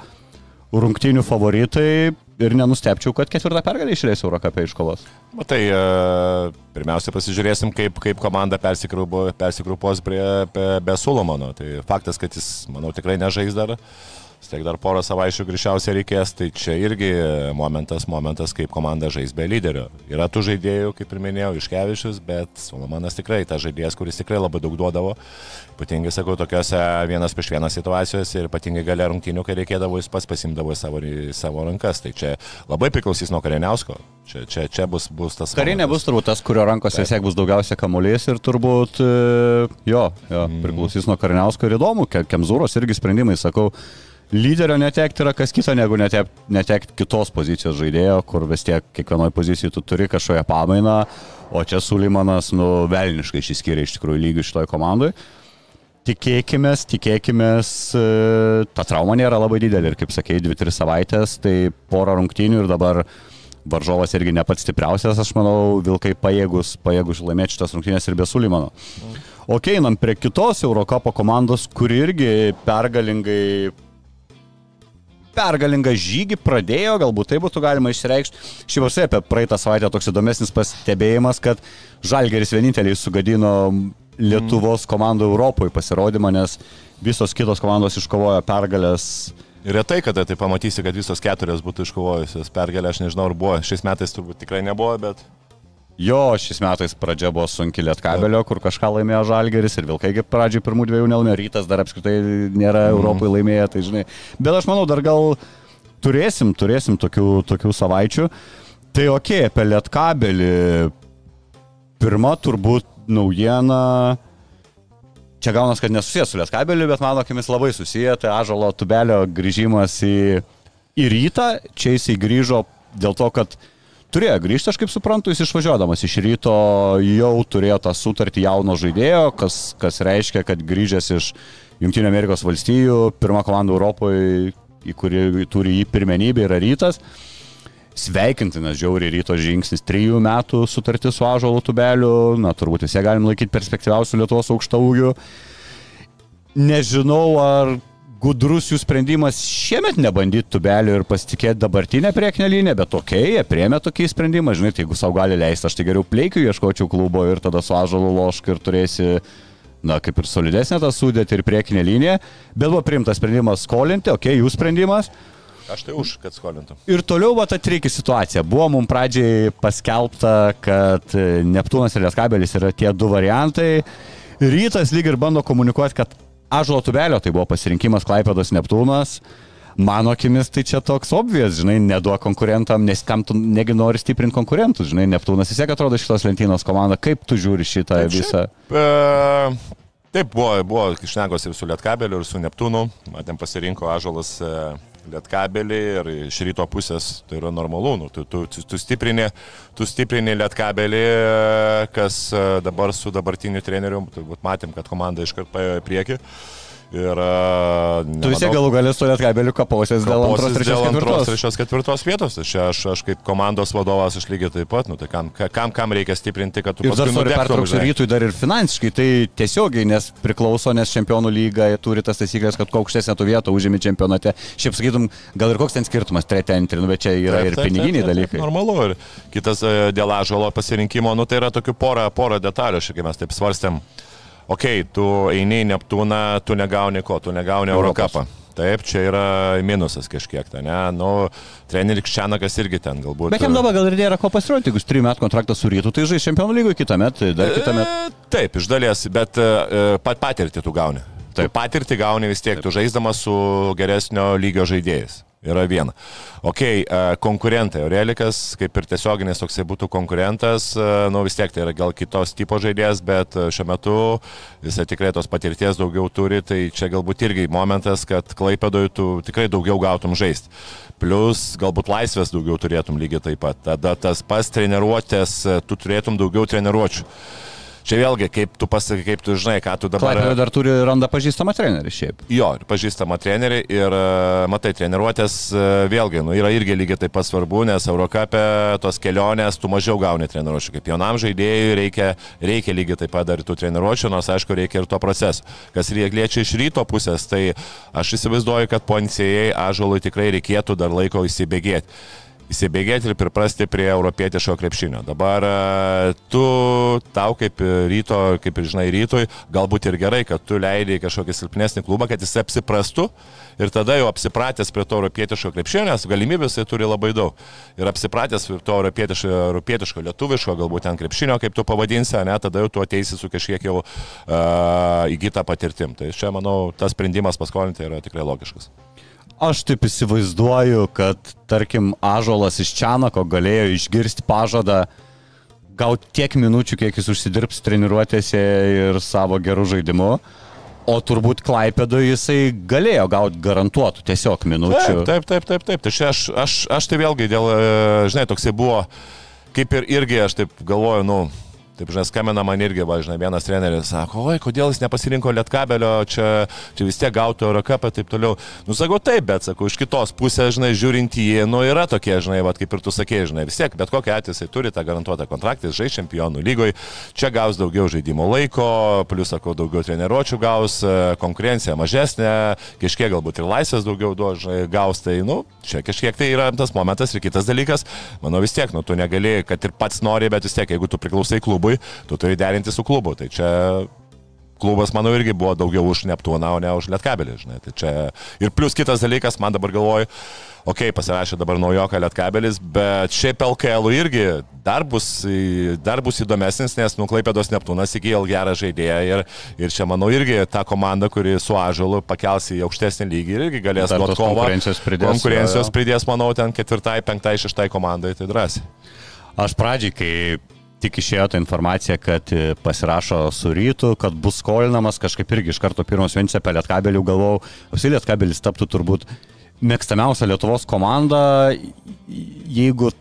rungtinių favoritai ir nenustepčiau, kad ketvirtą pergalę išleis Eurocapė iš kovos. Matai, e, pirmiausia pasižiūrėsim, kaip, kaip komanda persigrupos prie, be, be Sulomono. Tai faktas, kad jis, manau, tikrai nežais dar vis tiek dar porą savaičių greičiausiai reikės, tai čia irgi momentas, momentas, kaip komanda žais be lyderio. Yra tų žaidėjų, kaip ir minėjau, Iškevičius, bet Solomonas tikrai tas žaidėjas, kuris tikrai labai daug duodavo. Ypatingai, sakau, tokiuose vienas prieš vieną situacijose ir ypatingai galia rungtynių, kai reikėdavo, jis pats pasimdavo į savo, į savo rankas. Tai čia labai priklausys nuo Kareniausko. Čia, čia, čia bus, bus tas. Karinė bus turbūt tas, kurio rankose vis tiek bus daugiausia kamuolys ir turbūt e, jo, jo priklausys nuo Kariniausko ir įdomu, Ke- Kemzūros irgi sprendimai, sakau, lyderio netekti yra kas kita negu netekti netek kitos pozicijos žaidėjo, kur vis tiek kiekvienoje pozicijoje tu turi kažkokią pamainą, o čia Sulimanas, nu, velniškai išsiskiria iš tikrųjų lygių šitoje komandoje. Tikėkime, tikėkime, ta trauma nėra labai didelė ir kaip sakėjai, 2-3 savaitės, tai pora rungtynių ir dabar varžovas irgi ne pats stipriausias, aš manau, Vilkai pajėgus, pajėgus laimėti šitas rungtynės ir be Sulimano. Ok, einam prie kitos Eurocapo komandos, kuri irgi pergalingai pergalingą žygį pradėjo, galbūt tai būtų galima išreikšti. Šiaip visai apie praeitą savaitę toks įdomesnis pastebėjimas, kad Žalgeris vieninteliai sugadino Lietuvos komandų Europoje pasirodymą, nes visos kitos komandos iškovojo pergalės. Retai, kada tai pamatysi, kad visos keturios būtų iškovojusios pergalę, aš nežinau, ar buvo. Šiais metais turbūt tikrai nebuvo, bet Jo, šiais metais pradžia buvo sunki Lietkabelio, kur kažką laimėjo Žalgeris ir Vilkaigi pradžiai pirmų dviejų nelaimėjo, rytas dar apskritai nėra Europoje laimėję, tai žinai. Bet aš manau, dar gal turėsim, turėsim tokių, tokių savaičių. Tai ok, apie Lietkabelį. Pirma turbūt naujiena. Čia gaunas, kad nesusijęs su Lietkabeliu, bet mano akimis labai susiję. Tai Ažalo tubelio grįžimas į, į rytą. Čia jisai grįžo dėl to, kad turėjo grįžti, aš kaip suprantu, jis išvažiuodamas iš ryto jau turėjo tą sutartį jauno žaidėjo, kas, kas reiškia, kad grįžęs iš Junktinio Amerikos valstijų, pirma komanda Europoje, į kurį turi jį pirmenybę, yra rytas. Sveikintinas žiauriai ryto žingsnis, trijų metų sutartis su Ažalo tubeliu, na turbūt visi galim laikyti perspektyviausių Lietuvos aukšta ūgių. Nežinau, ar gudrus jų sprendimas šiemet nebandyti tubelio ir pasitikėti dabartinę priekinę liniją, bet tokia, jie priemė tokį sprendimą, žinai, tai jeigu savo gali leisti, aš tai geriau pleikiu ieškočiau klubo ir tada su Ažalu lošk ir turėsi, na, kaip ir solidesnė tą sudėtį ir priekinę liniją, bet buvo priimtas sprendimas skolinti, okei, okay, jų sprendimas. aš tai už, kad skolintų. Ir toliau va ta triki situacija. Buvo mums pradžiai paskelbta, kad e, Neptūnas ir Lieskabelis yra tie du variantai. Rytas lyg ir bando komunikuoti, kad Ažulo tubelio tai buvo pasirinkimas Klaipėdos Neptūnas. Mano akimis tai čia toks obvijas, žinai, neduok konkurentam, nes kam tu negi nori stiprinti konkurentus, žinai, Neptūnas vis tiek atrodo šitos lentynos komanda. Kaip tu žiūri šitą Taip, visą? E, taip, buvo, buvo išnegos ir su Lietkabeliu, ir su Neptūnu. Matėm pasirinko Ažalas e, Lietkabelį ir iš ryto pusės tai yra normalu. Nu, tu, tu, tu, stiprini, tu stiprini Lietkabelį, kas e, dabar su dabartiniu treneriu, turbūt matėm, kad komanda iškart paėjo į priekį. Ir, e, Tu vis tiek galų galės su Lietkabeliu kapausias dėl antros, trečios, dėl antros, ketvirtos. trečios, ketvirtos vietos. Tai čia aš, aš kaip komandos vadovas aš lygiai taip pat, nu, tai kam, kam, kam reikia stiprinti, kad tu Ir dar pertrauksiu žinai. rytui dar ir finansiškai, tai tiesiogiai, nes priklauso, nes čempionų lyga turi tas taisyklės, kad kuo aukštesnė tu vieta užimi čempionate. Šiaip sakytum, gal ir koks ten skirtumas, trečia, antrė, nu, bet čia yra Taip, ir taip, piniginiai taip, taip, dalykai. Normalu. Ir kitas e, dėl ažalo pasirinkimo, nu tai yra tokių porą, porą detalių, tiek mes taip svarstėm. Ok, tu eini į Neptūną, tu negauni ko, tu negauni. Eurocapą. Taip, čia yra minusas kažkiek, tai ne, nu, treneris Čianakas irgi ten galbūt. Bet jam dabar gal ir nėra ko pasirodyti, jeigu jis 3 metų kontraktą su rytu, tai žais čempionų lygoje kitą metą, dar kitą metą. E, Taip, iš dalies, bet e, pat patirtį tu gauni. Taip, patirtį gauni vis tiek, tu žaisdamas su geresnio lygio žaidėjais. Yra viena. Ok, e, konkurentai. Aurelikas, kaip ir tiesioginis toksai būtų konkurentas, e, nu vis tiek tai yra gal kitos tipo žaidėjas, bet e, šiuo metu jisai tikrai tos patirties daugiau turi, tai čia galbūt irgi momentas, kad klaipėdoj tu tikrai daugiau gautum žaisti. Plus galbūt laisvės daugiau turėtum lygiai taip pat. Tada tas pas treniruotės, tu turėtum daugiau treniruočių. Čia vėlgi, kaip tu pasakai, kaip tu žinai, ką tu dabar... Klaipėda dar turi randa pažįstamą trenerį šiaip. Jo, ir pažįstama trenerių ir e, matai, treniruotės e, vėlgi, nu, yra irgi lygiai taip pat svarbu, nes Eurocapė tos kelionės tu mažiau gauni treniruočių. Kaip jaunam žaidėjui reikia, reikia lygiai taip pat dar ir tų treniruočių, nors aišku reikia ir to proceso. Kas liečia iš ryto pusės, tai aš įsivaizduoju, kad po NCA ažolui tikrai reikėtų dar laiko įsibėgėti. Įsibėgėti ir priprasti prie europietiško krepšinio. Dabar e, tu, tau kaip ryto, kaip ir žinai, rytoj, galbūt ir gerai, kad tu leidai kažkokį silpnesnį klubą, kad jis apsiprastų ir tada jau apsipratęs prie to europietiško krepšinio, nes galimybės jis turi labai daug. Ir apsipratęs prie to europietiško, europietiško lietuviško, galbūt ten krepšinio, kaip tu pavadinsi, ne, tada jau tu ateisi su kažkiek jau uh, įgyta patirtim. Tai čia, manau, tas sprendimas paskolinti yra tikrai logiškas. Aš taip įsivaizduoju, kad, tarkim, Ažolas iš Čianako galėjo išgirsti pažadą gauti tiek minučių, kiek jis užsidirbs treniruotėse ir savo gerų žaidimų. O turbūt Klaipėdo jisai galėjo gauti garantuotų tiesiog minučių. Taip, taip, taip, taip. taip. Tai aš, aš, aš tai vėlgi dėl, e, žinai, toksai buvo, kaip ir irgi aš taip galvoju, nu, Taip, žinai, skambina man irgi, va, žinai, vienas treneris sako, oi, kodėl jis nepasirinko lietkabelio, čia, čia vis tiek gautų Eurocapą ir taip toliau. Nusakau, taip, bet, sakau, iš kitos pusės, žinai, žiūrint į jį, nu, yra tokie, žinai, va, kaip ir tu sakėjai, žinai, vis tiek, bet kokia atveju jisai turi tą garantuotą kontraktą, jis žais čempionų lygoje, čia gaus daugiau žaidimo laiko, plus, sakau, daugiau treniruočių gaus, konkurencija mažesnė, kažkiek galbūt ir laisvės daugiau duos, žinai, gaus, tai, nu, čia kažkiek tai yra tas momentas ir kitas dalykas, manau, vis tiek, nu, tu negali, kad ir pats nori, bet vis tiek, jeigu tu priklausai klubui, klubui, tu turi derinti su klubu. Tai čia klubas, manau, irgi buvo daugiau už Neptūną, o ne už Lietkabelį, žinai. Tai čia... Ir plus kitas dalykas, man dabar galvoju, okei, okay, pasirašė dabar naujoką Lietkabelis, bet šiaip LKL irgi dar bus, dar bus įdomesnis, nes nuklaipėdos Neptūnas įgyjo gerą žaidėją ir, ir čia, manau, irgi ta komanda, kuri su Ažalu pakels į aukštesnį lygį irgi galės duoti kovą. Konkurencijos pridės. Konkurencijos pridės, manau, ten ketvirtai, penktai, šeštai komandai, tai drąsiai. Aš pradžiai, kai tik išėjo ta informacija, kad e, pasirašo su rytu, kad bus skolinamas, kažkaip irgi iš karto pirmos vienintelė apie Lietkabelį galvojau, apsi Lietkabelis taptų turbūt mėgstamiausia Lietuvos komanda, jeigu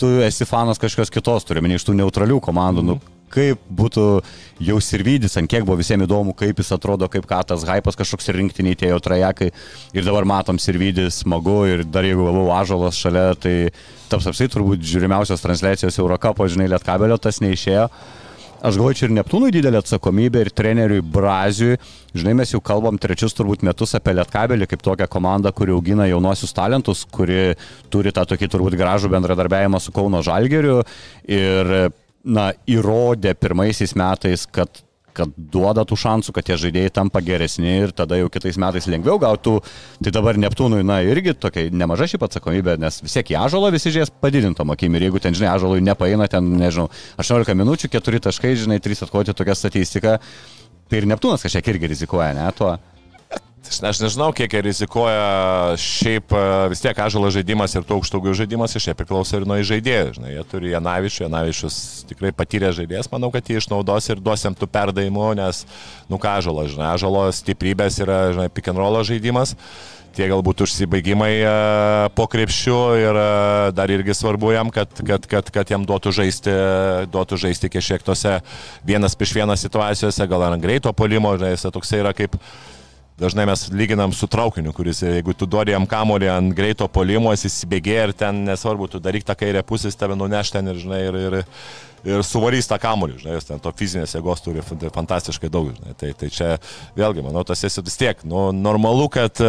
tu esi fanas kažkokios kitos, turime iš tų neutralių komandų, nu, kaip būtų jau Sirvidis, ant kiek buvo visiems įdomu, kaip jis atrodo, kaip ką tas hypas kažkoks rinktiniai tie jo trajekai. Ir dabar matom Sirvidis, smagu ir dar jeigu buvau Ažalas šalia, tai taps apsai turbūt žiūrimiausios transliacijos Eurocapo, žinai, Lietkabelio tas neišėjo. Aš galvoju, čia ir Neptūnui didelė atsakomybė, ir treneriui Braziui. Žinai, mes jau kalbam trečius turbūt metus apie Lietkabelį kaip tokią komandą, kuri augina jaunosius talentus, kuri turi tą tokį turbūt gražų bendradarbiavimą su Kauno Žalgeriu. Ir na, įrodė pirmaisiais metais, kad kad duoda tų šansų, kad tie žaidėjai tampa geresni ir tada jau kitais metais lengviau gautų. Tai dabar Neptūnui, na, irgi tokia nemaža šiaip atsakomybė, nes vis tiek į Ažalą visi žies padidintom akim ir jeigu ten, žinai, Ažalui nepaina ten, nežinau, 18 minučių, 4 taškai, žinai, 3 atkoti tokia statistika, tai ir Neptūnas kažkiek irgi rizikuoja, ne, tuo. Aš nežinau, kiek rizikuoja. Šiaip e, vis tiek ažalo žaidimas ir tų aukštaugių žaidimas iš jie priklauso ir nuo žaidėjų. Žinai, jie turi Janavičių, Janavičius tikrai patyrė žaidėjas, manau, kad jie išnaudos ir duosiam tų perdavimų, nes, nu ką ažalo, žinai, ažalo stiprybės yra, žinai, pick and roll žaidimas tie galbūt užsibaigimai e, po krepšiu ir e, dar irgi svarbu jam, kad, kad, kad, kad jam duotų žaisti, duotų žaisti kažkiek tose vienas prieš vieną situacijose, gal ant greito polimo, žinai, jis toksai yra kaip Dažnai mes lyginam su traukiniu, kuris, jeigu tu duodi jam kamolį ant greito polimo, jis įsibėgėja ir ten nesvarbu, tu daryk tą kairę pusę, jis tave nuneš ten ir, žinai, ir, ir, ir suvarys tą kamolį, žinai, jis ten to fizinės jėgos turi fantastiškai daug, žinai. Tai, tai čia vėlgi, manau, tas esi vis tiek, nu, normalu, kad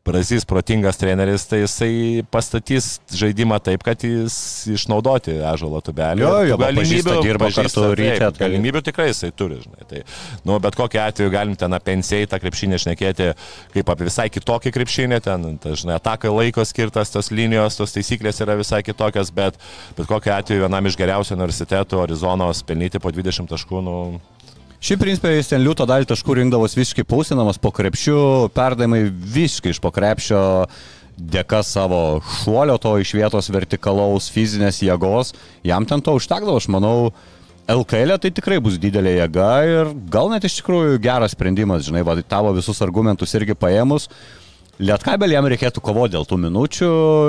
Brazys protingas treneris, tai jisai pastatys žaidimą taip, kad jis išnaudoti ežalo tubelį. Jo, jo, galimybių dirba kartu ryte. Galimybių tikrai jisai turi, žinai. Tai, nu, bet kokiu atveju galim ten apie pensijai tą krepšinį šnekėti kaip apie visai kitokį krepšinį, ten, ta, žinai, atakai laiko skirtas, tos linijos, tos taisyklės yra visai kitokios, bet, bet kokiu atveju vienam iš geriausių universitetų Arizonos pelnyti po 20 taškų, nu, Šiaip principė jis ten liūto dalį taškų rinkdavos visiškai pausinamas po krepšių, perdavimai visiškai iš po krepšio dėka savo šuolio to iš vietos vertikalaus fizinės jėgos, jam ten to užtekdavo, aš manau, LKL tai tikrai bus didelė jėga ir gal net iš tikrųjų geras sprendimas, žinai, va, tavo visus argumentus irgi paėmus, Lietkabelį jam reikėtų kovoti dėl tų minučių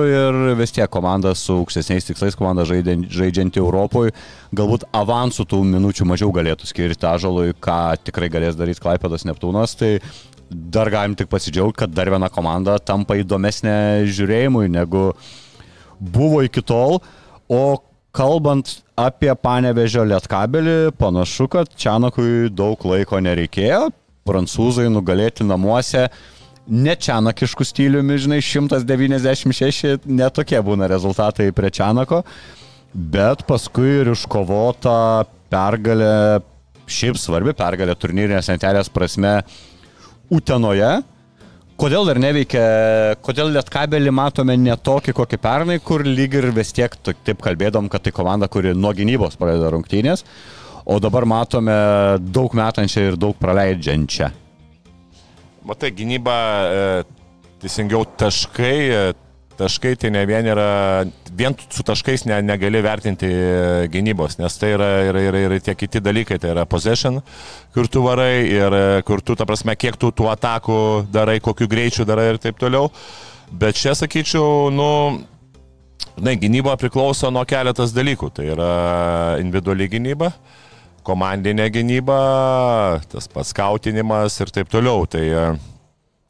ir vis tiek komanda su aukštesniais tikslais, komanda žaidžianti Europoje, galbūt avansų tų minučių mažiau galėtų skirti Ažalui, ką tikrai galės daryti Klaipėdas Neptūnas. Tai dar galim tik pasidžiaugti, kad dar viena komanda tampa įdomesnė žiūrėjimui negu buvo iki tol. O kalbant apie Panevežio Lietkabelį, panašu, kad Čianakui daug laiko nereikėjo. Prancūzai nugalėti namuose ne Čianakiškų stiliumi, žinai, 196, netokie būna rezultatai prie Čianako, bet paskui ir iškovota pergalė, šiaip svarbi pergalė turnyrinės lentelės prasme Utenoje. Kodėl dar neveikia, kodėl Lietkabelį matome ne tokį kokį pernai, kur lyg ir vis tiek taip kalbėdom, kad tai komanda, kuri nuo gynybos pradeda rungtynės, o dabar matome daug metančią ir daug praleidžiančią. Matai, gynyba, e, teisingiau taškai, e, taškai tai ne vien yra, vien su taškais ne, negali vertinti e, gynybos, nes tai yra ir, ir, ir tie kiti dalykai, tai yra possession, kur tu varai ir kur tu, ta prasme, kiek tu tų atakų darai, kokiu greičiu darai ir taip toliau. Bet čia sakyčiau, nu, Na, gynyba priklauso nuo keletas dalykų. Tai yra individuali gynyba, komandinė gynyba, tas pats skautinimas ir taip toliau. Tai e,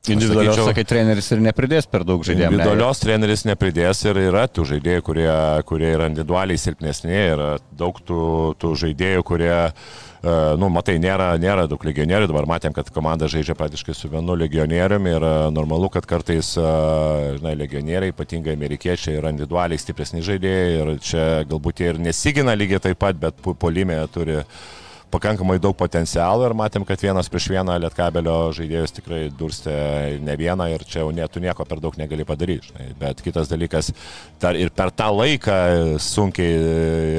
Individualios, sakyčiau, sakai, treneris ir nepridės per daug žaidėjų. Individualios treneris nepridės ir yra tų žaidėjų, kurie, kurie yra individualiai silpnesni, yra daug tų, tų žaidėjų, kurie, e, nu, matai, nėra, nėra daug legionierių, dabar matėm, kad komanda žaidžia praktiškai su vienu legionieriumi ir e, normalu, kad kartais, e, žinai, legionieriai, ypatingai amerikiečiai, yra individualiai stipresni žaidėjai ir čia galbūt jie ir nesigina lygiai taip pat, bet puolime turi pakankamai daug potencialo ir matėm, kad vienas prieš vieną Lietkabelio žaidėjus tikrai durstė ne vieną ir čia jau ne, tu nieko per daug negali padaryti. Žinai. Bet kitas dalykas, dar ir per tą laiką sunkiai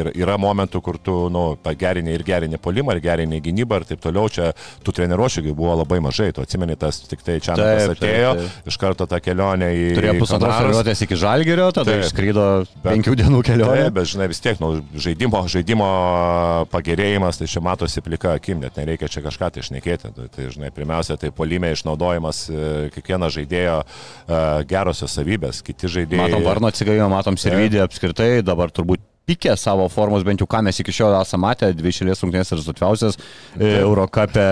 ir yra momentų, kur tu nu, pagerini ir gerini polimą, ir gerini gynybą ir taip toliau. Čia tų treniruočių buvo labai mažai, tu atsimeni tas tik tai čia Taip, taip, atėjo, taip. iš karto tą kelionę į... Turėjo pusantros treniruotės iki Žalgerio, tada Taip. išskrydo penkių dienų kelionę. Taip, bet žinai, vis tiek, nu, žaidimo, žaidimo pagerėjimas, tai čia matosi plika akim, net nereikia čia kažką tai išnekėti. Tai, tai žinai, pirmiausia, tai polime išnaudojimas e, kiekvieno žaidėjo e, gerosios savybės, kiti žaidėjai. Matom Varno atsigavimą, matom Sirvidį apskritai, dabar turbūt pikė savo formos, bent jau ką mes iki šiol esame matę, dvi šalies rungtynės rezultatyviausias. E, Eurocapė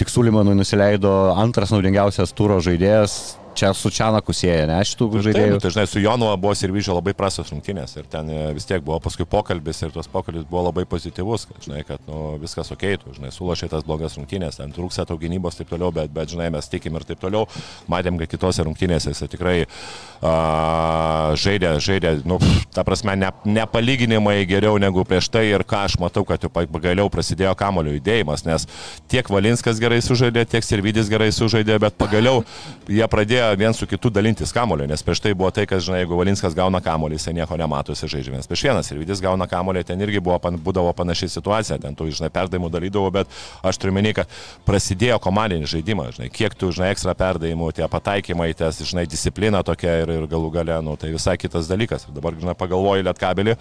tik Sulimanui nusileido antras naudingiausias turo žaidėjas. Čia su Čianaku sieja, ne, šitų žaidėjų. nu, tai žinai, su Jonu buvo ir Vyžio labai prastos rungtynės ir ten e, vis tiek buvo paskui pokalbis ir tas pokalbis buvo labai pozityvus, kad, žinai, kad nu, viskas ok, tu, žinai, sulašai tas blogas rungtynės, ten trūksta tau gynybos ir taip toliau, bet, bet, žinai, mes tikim ir taip toliau. Matėm, kad kitose rungtynėse jis tikrai a, žaidė, žaidė, nu, ta prasme, ne, nepalyginimai geriau negu prieš tai ir ką aš matau, kad jau pa- pagaliau prasidėjo kamulio judėjimas, nes tiek Valinskas gerai sužaidė, tiek Sirvidis gerai sužaidė, bet pagaliau jie pradėjo vien su kitu dalintis kamulio, nes prieš tai buvo tai, kad, žinai, jeigu Valinskas gauna kamulį, jisai nieko nemato, jisai žaidžia vienas prieš vienas, Sirvidis gauna kamulį, ten irgi buvo, būdavo panaši situacija, ten tu, žinai, perdavimų darydavo, bet aš turiu menį, kad prasidėjo komandinis žaidimas, žinai, kiek tu, žinai, ekstra perdavimų, tie pataikymai, tas, žinai, disciplina tokia ir, ir galų gale, nu, tai visai kitas dalykas. Ir dabar, žinai, pagalvoju, lietkabelį.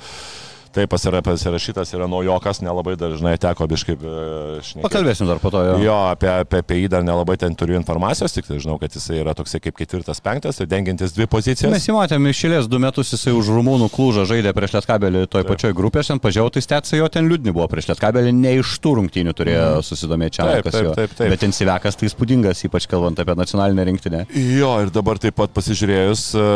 Taip, pasira- pasirašytas yra naujokas, nelabai dažnai teko biškai šnekėti. Pakalbėsim dar po to jo. Jo, apie, apie, apie jį dar nelabai ten turiu informacijos, tik tai žinau, kad jisai yra toksai kaip ketvirtas, penktas ir dengiantis dvi pozicijas. Mes jį matėme išėlės du metus, jisai už Rumūnų klūžą žaidė prieš Lietkabelį toj pačioj grupėje, ten pažiūrėjau, tai stetsai jo ten liūdni buvo prieš Lietkabelį, ne iš tų rungtynių turėjo susidomėti čia. Mhm. Taip, taip, taip, taip. Bet ten Sivekas tai įspūdingas, ypač kalbant apie nacionalinę rinktinę. Jo, ir dabar taip pat pasižiūrėjus, e,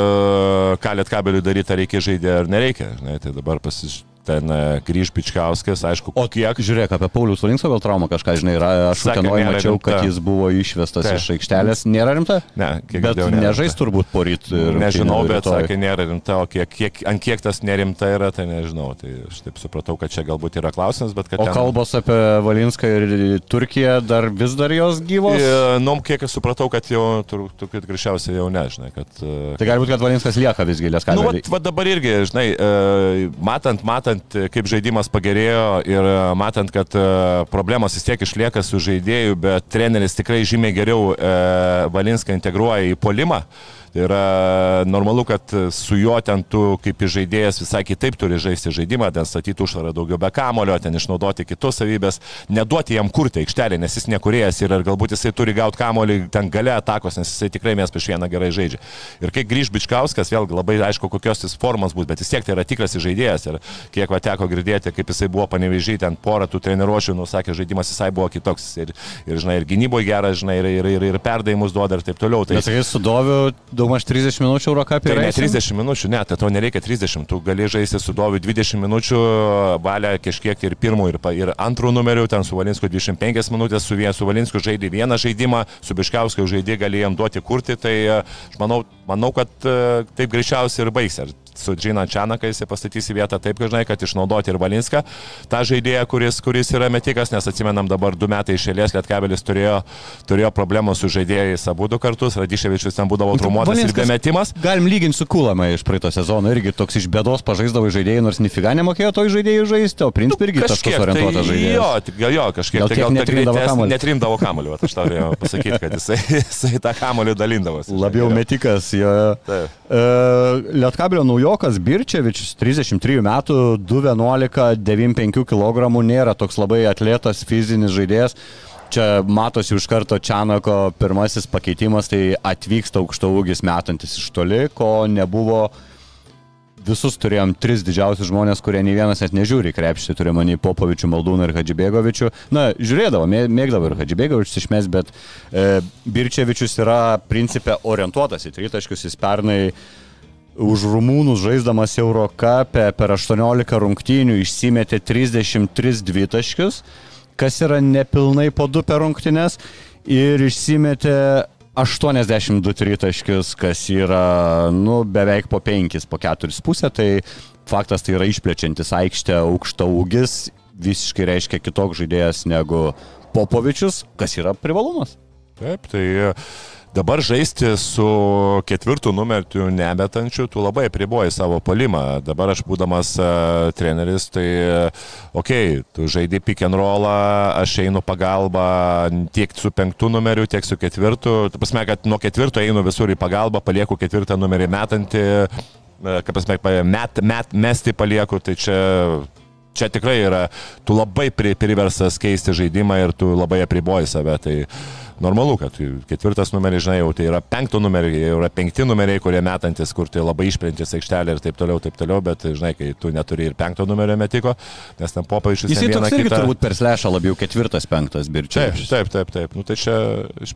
ką lietkabeliui daryti, ar reikia žaisti ar nereikia. Žinai, tai dabar pasižiūrėjus. Ten e, grįž Pičkauskas, aišku, O kiek, žiūrėk, apie Paulius Valinsko gal traumą kažką, žinai, yra, aš nėra mačiau, rimta. kad jis buvo išvestas Taip. iš aikštelės. Nėra rimta? Ne, kiek Bet girdėjau, nežais turbūt poryt. Nežinau, bet sakė, nėra rimta, o kiek, kiek, ant kiek tas nerimta yra, tai nežinau. Tai aš taip supratau, kad čia galbūt yra klausimas, bet kad... O ten- kalbos apie Valinską ir Turkiją dar vis dar jos gyvos? E, Nu, kiek aš supratau, kad jau, turbūt greičiausiai jau nežinai, kad... e, Tai gali būti, kad Valinskas lieka visgi Nu, Lieskabelį. va, dabar irgi, žinai, e, matant, matant, e, kaip žaidimas pagerėjo ir e, matant, kad e, problemos vis tiek išlieka su žaidėju, bet treneris tikrai žymiai geriau Valinską integruoja į polimą. Tai yra normalu, kad su juo ten tu kaip žaidėjas visai kitaip turi žaisti žaidimą, ten statyti užtvarą daugiau be kamulio, ten išnaudoti kitus savybės, neduoti jam kurti aikštelį, nes jis nekurėjas ir galbūt jisai turi gauti kamulį ten gale atakos, nes jisai tikrai mes prieš vieną gerai žaidžia. Ir kai grįž Bičkauskas, vėlgi labai aišku, kokios jis formos bus, bet vis tiek tai yra tikras žaidėjas. Ir kiek va teko girdėti, kaip jisai buvo panevežiai, ten porą tų treniruočių, nusakė, žaidimas visai buvo kitoks. Ir, ir žinai, ir gynyboje geras, žinai, ir, ir, ir, ir perdavimus duoda ir taip toliau. Tai, Bet sakai, su Doviu Daumaž 30 minučių Eurocapė. Tai ne 30 minučių, ne, tai to nereikia 30, tu gali žaisti su Doviu 20 minučių, valia kažkiek ir pirmų, ir, ir antrų numerių, ten su Valinsku 25 minutės, su, su Valinsku žaidė vieną žaidimą, su Biškiausku žaidė galėjom duoti kurti, tai aš manau, manau kad taip greičiausiai ir baigs. Ar su Džina Čianakai jis pastatys į vietą taip, kad, žinai, kad išnaudoti ir Valinską, tą žaidėją, kuris, kuris yra metikas, nes atsimenam dabar du metai išėlės, Lietkabelis turėjo, turėjo problemų su žaidėjais abu du kartus, Radiševičius ten būdavo trumuotas ir bemetimas. Galim lyginti su Kulama iš praeito sezono, irgi toks iš bėdos pažaisdavo žaidėjai, nors nifiga nemokėjo to žaidėjų žaisti, o princip irgi kažkiek orientuotas tai, žaidėjas. Jo, tik, jo, kažkiek tai gal netrimdavo kamuolį. Netrimdavo kamuolį, aš tau norėjau pasakyti, kad jisai, jisai tą kamuolį dalindavosi. Labiau metikas, jo. Uh, Lietkabelio naujokas Birčevičius, 33 metų, 211, 95 kg, nėra toks labai atlėtas fizinis žaidėjas. Čia matosi iš karto Čianako pirmasis pakeitimas, tai atvyksta aukšto ūgis metantis iš toli, ko nebuvo visus turėjom tris didžiausius žmonės, kurie nei vienas net nežiūri krepšį, turėjom manį Popovičių, Maldūną ir Hadžibėgovičių. Na, žiūrėdavo, mėgdavo ir Hadžibėgovičius išmės, bet e, Birčevičius yra principė orientuotas į tritaškius, jis pernai už rumūnus žaisdamas Eurocapę per 18 rungtynių išsimetė 33 dvitaškius, kas yra nepilnai po 2 per rungtynės ir išsimetė 82 tritaškius, kas yra nu, beveik po 5, po 4,5, tai faktas tai yra išplečiantis aikštę aukšta ūgis, visiškai reiškia kitoks žaidėjas negu Popovičius, kas yra privalumas. Taip, tai Dabar žaisti su ketvirtų numeriu nebetančiu, tu labai apriboji savo palimą. Dabar aš būdamas uh, treneris, tai okei, okay, tu žaidži pick and rollą, aš einu pagalbą tiek su penktų numeriu, tiek su ketvirtu. Tu pasme, kad nuo ketvirto einu visur į pagalbą, palieku ketvirtą numerį metantį, kaip pasme, met, met, mesti palieku, tai čia čia tikrai yra, tu labai priversas keisti žaidimą ir tu labai apriboji save. Tai, uh, normalu, kad ketvirtas numeris, žinai, jau tai yra penkto numeriai, jau yra penkti numeriai, kurie metantis, kur tai labai išprintis aikštelė ir taip toliau, taip toliau, bet, žinai, kai tu neturi ir penkto numerio metiko, nes ten popa iš viso. Jis toks irgi kitą... turbūt per slešą labiau ketvirtas, penktas birčiai. Taip, taip, taip, taip. Nu, tai čia,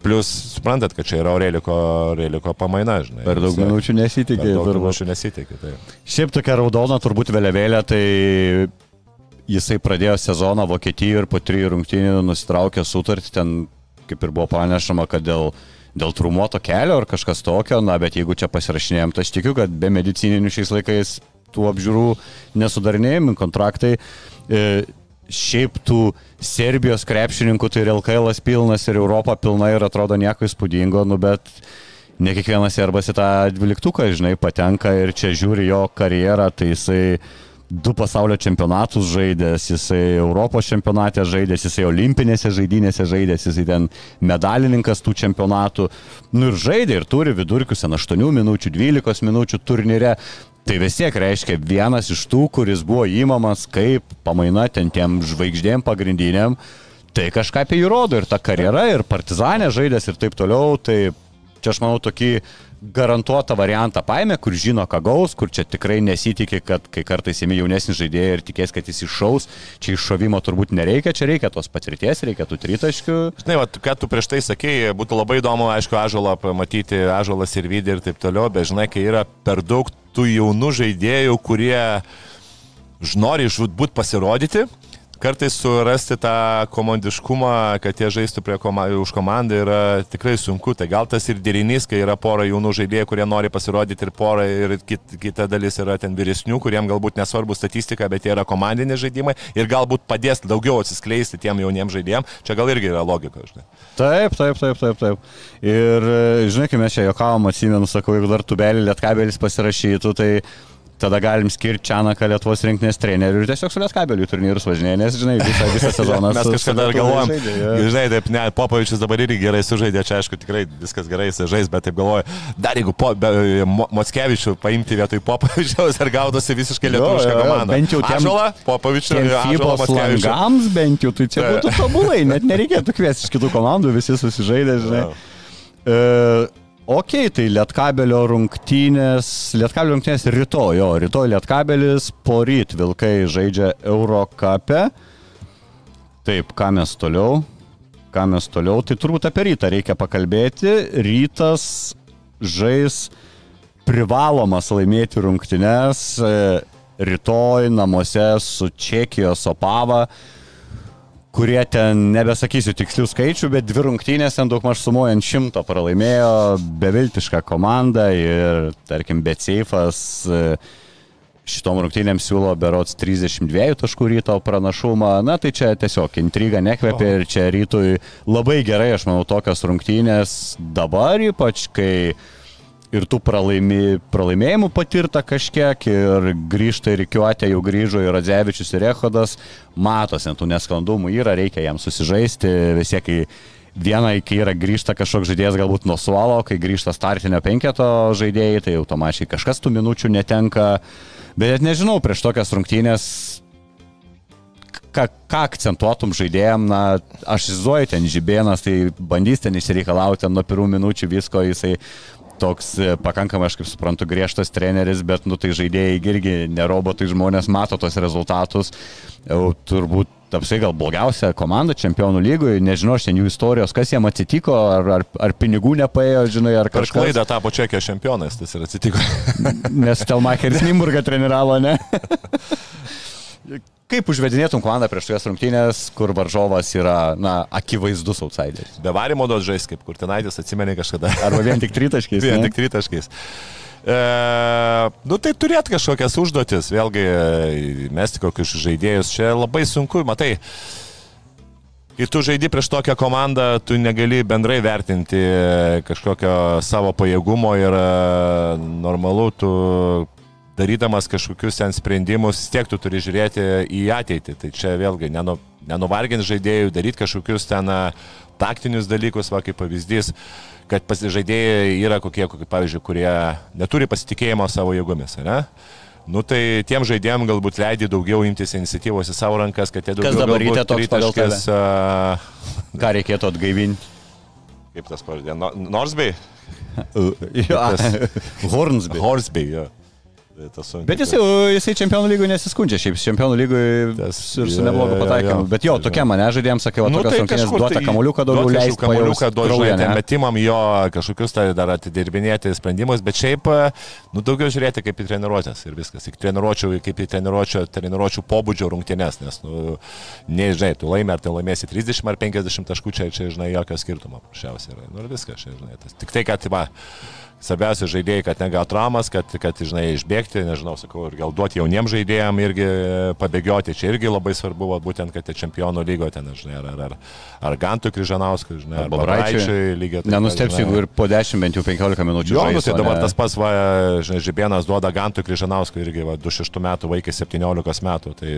plus, suprantat, kad čia yra Aureliko, Aureliko pamaina, žinai. Per daug minučių nesitikė. Per daug minučių nesitikė, taip. Šiaip tokia raudona turbūt vėliavėlė, tai jisai pradėjo sezoną Vokietijoje ir po trijų rungtynių nusitraukė sutartį, ten kaip ir buvo pranešama, kad dėl, dėl trumuoto kelio ar kažkas tokio, na, bet jeigu čia pasirašinėjom, tai aš tikiu, kad be medicininių šiais laikais tų apžiūrų nesudarinėjami kontraktai. E, šiaip tų Serbijos krepšininkų tai ir LKL pilnas ir Europa pilna ir atrodo nieko įspūdingo, nu bet ne kiekvienas serbas į tą dvyliktuką, žinai, patenka ir čia žiūri jo karjerą, tai jisai du pasaulio čempionatus žaidęs, jisai Europos čempionate žaidęs, jisai olimpinėse žaidynėse žaidęs, jisai ten medalininkas tų čempionatų. Nu ir žaidė ir turi vidurkius 8 minučių, 12 minučių turnyre. Tai vis tiek reiškia vienas iš tų, kuris buvo įmamas kaip pamaina ten tiem žvaigždėm pagrindiniam. Tai kažką apie jį rodo ir ta karjera, ir partizanė žaidęs ir taip toliau. Tai čia aš manau tokį garantuotą variantą paėmė, kur žino, ką gaus, kur čia tikrai nesitikė, kad kai kartais įmi jaunesnį žaidėją ir tikės, kad jis iššaus, čia iššovimo turbūt nereikia, čia reikia tos patirties, reikia tų tritaškių. Žinai, va, ką tu prieš tai sakėjai, būtų labai įdomu, aišku, ažalą pamatyti, ažalas ir vidį ir taip toliau, bet žinai, kai yra per daug tų jaunų žaidėjų, kurie nori žudbūt pasirodyti, kartais surasti tą komandiškumą, kad jie žaistų koma, už komandą yra tikrai sunku. Tai gal tas ir derinys, kai yra pora jaunų žaidėjų, kurie nori pasirodyti ir pora ir kit, kita dalis yra ten vyresnių, kuriem galbūt nesvarbu statistika, bet jie yra komandiniai žaidimai ir galbūt padės daugiau atsiskleisti tiem jauniems žaidėjams. Čia gal irgi yra logika, žinai. Taip, taip, taip, taip, taip. Ir žinai, kai mes čia jokavom, atsimenu, sakau, jeigu dar tubelį lietkabelis pasirašytų, tai tada galim skirti Čianaką Lietuvos rinktinės trenerių ir tiesiog su Lietkabeliu turnyrus važinėja, nes, žinai, visą, visą sezoną. Mes kažkada dar galvojam, žaidė, ja. žinai, taip, ne, Popovičius dabar irgi gerai sužaidė, čia aišku, tikrai viskas gerai jis žais, bet taip galvoju, dar jeigu po, be, Mo, Motskevičių paimti vietoj Popovičiaus ir gaudosi visiškai lietuviška komanda. Bent jau tiem, Ažola, Popovičių ir Fibos langams bent jau, tai čia būtų tobulai, net nereikėtų kviesti iš kitų komandų, visi susižaidė, žinai. Ja. Uh, Ok, tai Lietkabelio rungtynės, Lietkabelio rungtynės rytoj, jo, rytoj Lietkabelis, poryt Vilkai žaidžia Eurocape. Taip, ką mes toliau? Ką mes toliau? Tai turbūt apie rytą reikia pakalbėti. Rytas žais privalomas laimėti rungtynes e, rytoj namuose su Čekijos Opava kurie ten, nebesakysiu tikslių skaičių, bet dvi rungtynės ten daug maž sumuojant šimto pralaimėjo, beviltišką komandą ir, tarkim, Betseifas e, šitom rungtynėms siūlo berots 32 taškų ryto pranašumą. Na tai čia tiesiog intriga nekvepia ir čia rytui labai gerai, aš manau, tokios rungtynės dabar, ypač kai ir tų pralaimi, pralaimėjimų patirta kažkiek ir grįžta ir įkiuotė, jau grįžo ir Radzevičius ir Ehodas, matosi, tų nesklandumų yra, reikia jam susižaisti, vis tiek kai Viena, kai yra grįžta kažkoks žaidėjas galbūt nuo suolo, kai grįžta startinio penketo žaidėjai, tai automatiškai kažkas tų minučių netenka. Bet nežinau, prieš tokias rungtynės, ką, ką akcentuotum žaidėjim, na, aš įsivaizduoju, ten žibėnas, tai bandys ten išsireikalauti nuo pirmų minučių visko, jisai toks e, pakankamai, aš kaip suprantu, griežtas treneris, bet, nu, tai žaidėjai irgi ne robotai žmonės mato tos rezultatus. Jau turbūt apsai gal blogiausia komanda čempionų lygoje, nežinau, aš ten jų istorijos, kas jiem atsitiko, ar, ar, ar pinigų nepaėjo, žinai, ar kažkas. Per klaidą tapo Čekijos čempionais, tas ir atsitiko. Nes Telmacheris Nimburgą treniravo, ne? Kaip užvedinėtum komandą prieš tokias rungtynės, kur varžovas yra, na, akivaizdus outsideris? Be varimo duot žais, kaip Kurtinaitis atsimeni kažkada. Arba vien tik tritaškiais. vien tik tritaškiais. E, nu tai turėt kažkokias užduotis, vėlgi mesti kokius žaidėjus, čia labai sunku, matai, kai tu žaidži prieš tokią komandą, tu negali bendrai vertinti kažkokio savo pajėgumo ir e, normalu, tu darydamas kažkokius ten sprendimus, tiek tu turi žiūrėti į ateitį. Tai čia vėlgi nenu, nenuvarginti žaidėjų, daryti kažkokius ten taktinius dalykus, va kaip pavyzdys, kad žaidėjai yra kokie, kokie, pavyzdžiui, kurie neturi pasitikėjimo savo jėgomis, ne? Nu tai tiem žaidėjim galbūt leidži daugiau imtis iniciatyvos į savo rankas, kad jie daugiau... Kas dabar ryte toks taškas, uh... Ką reikėtų atgaivinti? Kaip tas pavadė? Norsbei? Hornsby. Hornsby, jo. Tai Bet jis jisai čempionų lygoje nesiskundžia, šiaip čempionų lygoje ir su neblogu pataikymu. Bet jo, tokia mane žaidėjams sakė, va, nu, tai rungtynės duota tai, kamuoliuką daugiau leisti. Kamuoliuką duota metimam jo kažkokius tai dar atidirbinėti sprendimus, bet šiaip, nu daugiau žiūrėti kaip į treniruotės ir viskas. Tik treniruočių, kaip į treniruočių, treniruočių pobūdžio rungtynės, nes, nu, nežinai, tu laimė ar tai laimėsi 30 ar 50 taškų, čia, čia žinai, jokio skirtumo, paprasčiausiai yra. Nu ir viskas, čia, žinai. Tas, tik tai, kad, va, svarbiausia žaidėjai, kad negautų traumas, kad, kad, žinai, išbėgti, nežinau, sakau, ir gal duoti jauniems žaidėjams irgi pabėgioti. Čia irgi labai svarbu, va, būtent, kad čempionų lygo ten, žinai, ar, ar, ar Gantų Kryžanauskui, žinai, ar Babraičiui lygiai. Nenustepsiu, jeigu ir po 10, bent jau 15 minučių. Jo, nu, tai dabar ne... tas pats, va, žinai, Žibėnas duoda Gantų Kryžanauskui irgi, va, 26 metų vaikai 17 metų. Tai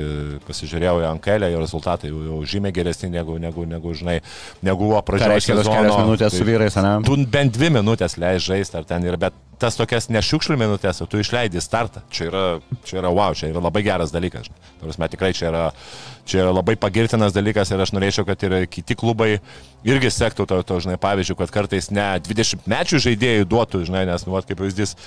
pasižiūrėjau į Ankelę, jo rezultatai jau, jau žymiai geresni negu, negu, negu, žinai, negu buvo pradžioje. Tai reiškia, kelias minutės tai, su vyrais, ne? Tu bent dvi minutės leis žaisti, ar ten ir bet tas tokias nešiukšlių minutės, o tu išleidi startą. Čia yra, čia yra wow, čia yra labai geras dalykas. Turime tikrai čia yra, čia yra labai pagirtinas dalykas ir aš norėčiau, kad ir kiti klubai irgi sektų to, to žinai, pavyzdžiui, kad kartais ne 20 mečių žaidėjų duotų, žinai, nes, nu, kaip pavyzdys,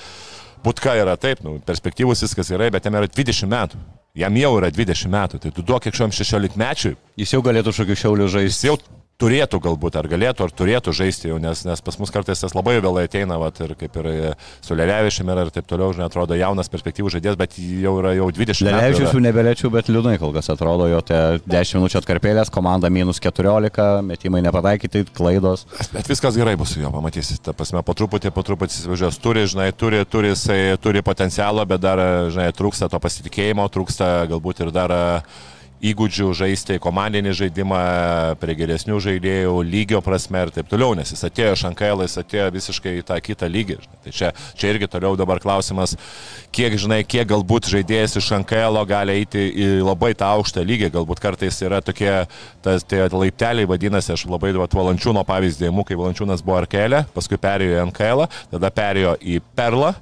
Butka yra taip, nu, perspektyvus viskas yra, bet jam yra 20 metų. Jam jau yra 20 metų, tai tu duok kiek šiom 16 mečiui. Jis jau galėtų šokių šiaulių žaisti. Jis jau turėtų galbūt, ar galėtų, ar turėtų žaisti jau, nes, nes pas mus kartais tas labai vėlai ateina, vat, ir kaip ir su Lelevičiumi ir taip toliau, žinai, atrodo jaunas perspektyvų žaidėjas, bet jau yra jau 20 metų. Lelevičius jau nebelėčiau, bet liūdnai kol kas atrodo, jo te 10 minučių atkarpėlės, komanda minus 14, metimai nepataikyti, klaidos. Bet viskas gerai bus su juo, pamatysit, ta prasme, po truputį, po truputį įsivažiuos, turi, žinai, turi, turi, jisai turi potencialo, bet dar, žinai, trūksta to pasitikėjimo, trūksta galbūt ir dar uh, įgūdžių žaisti komandinį žaidimą prie geresnių žaidėjų, lygio prasme ir taip toliau, nes jis atėjo iš NKL, jis atėjo visiškai į tą kitą lygį. Žinai. Tai čia, čia irgi toliau dabar klausimas, kiek, žinai, kiek galbūt žaidėjas iš NKL gali eiti į labai tą aukštą lygį, galbūt kartais yra tokie, tas, tie laipteliai vadinasi, aš labai duot Valančiūno pavyzdį, kai Valančiūnas buvo Arkelė, paskui perėjo į NKL, tada perėjo į Perlą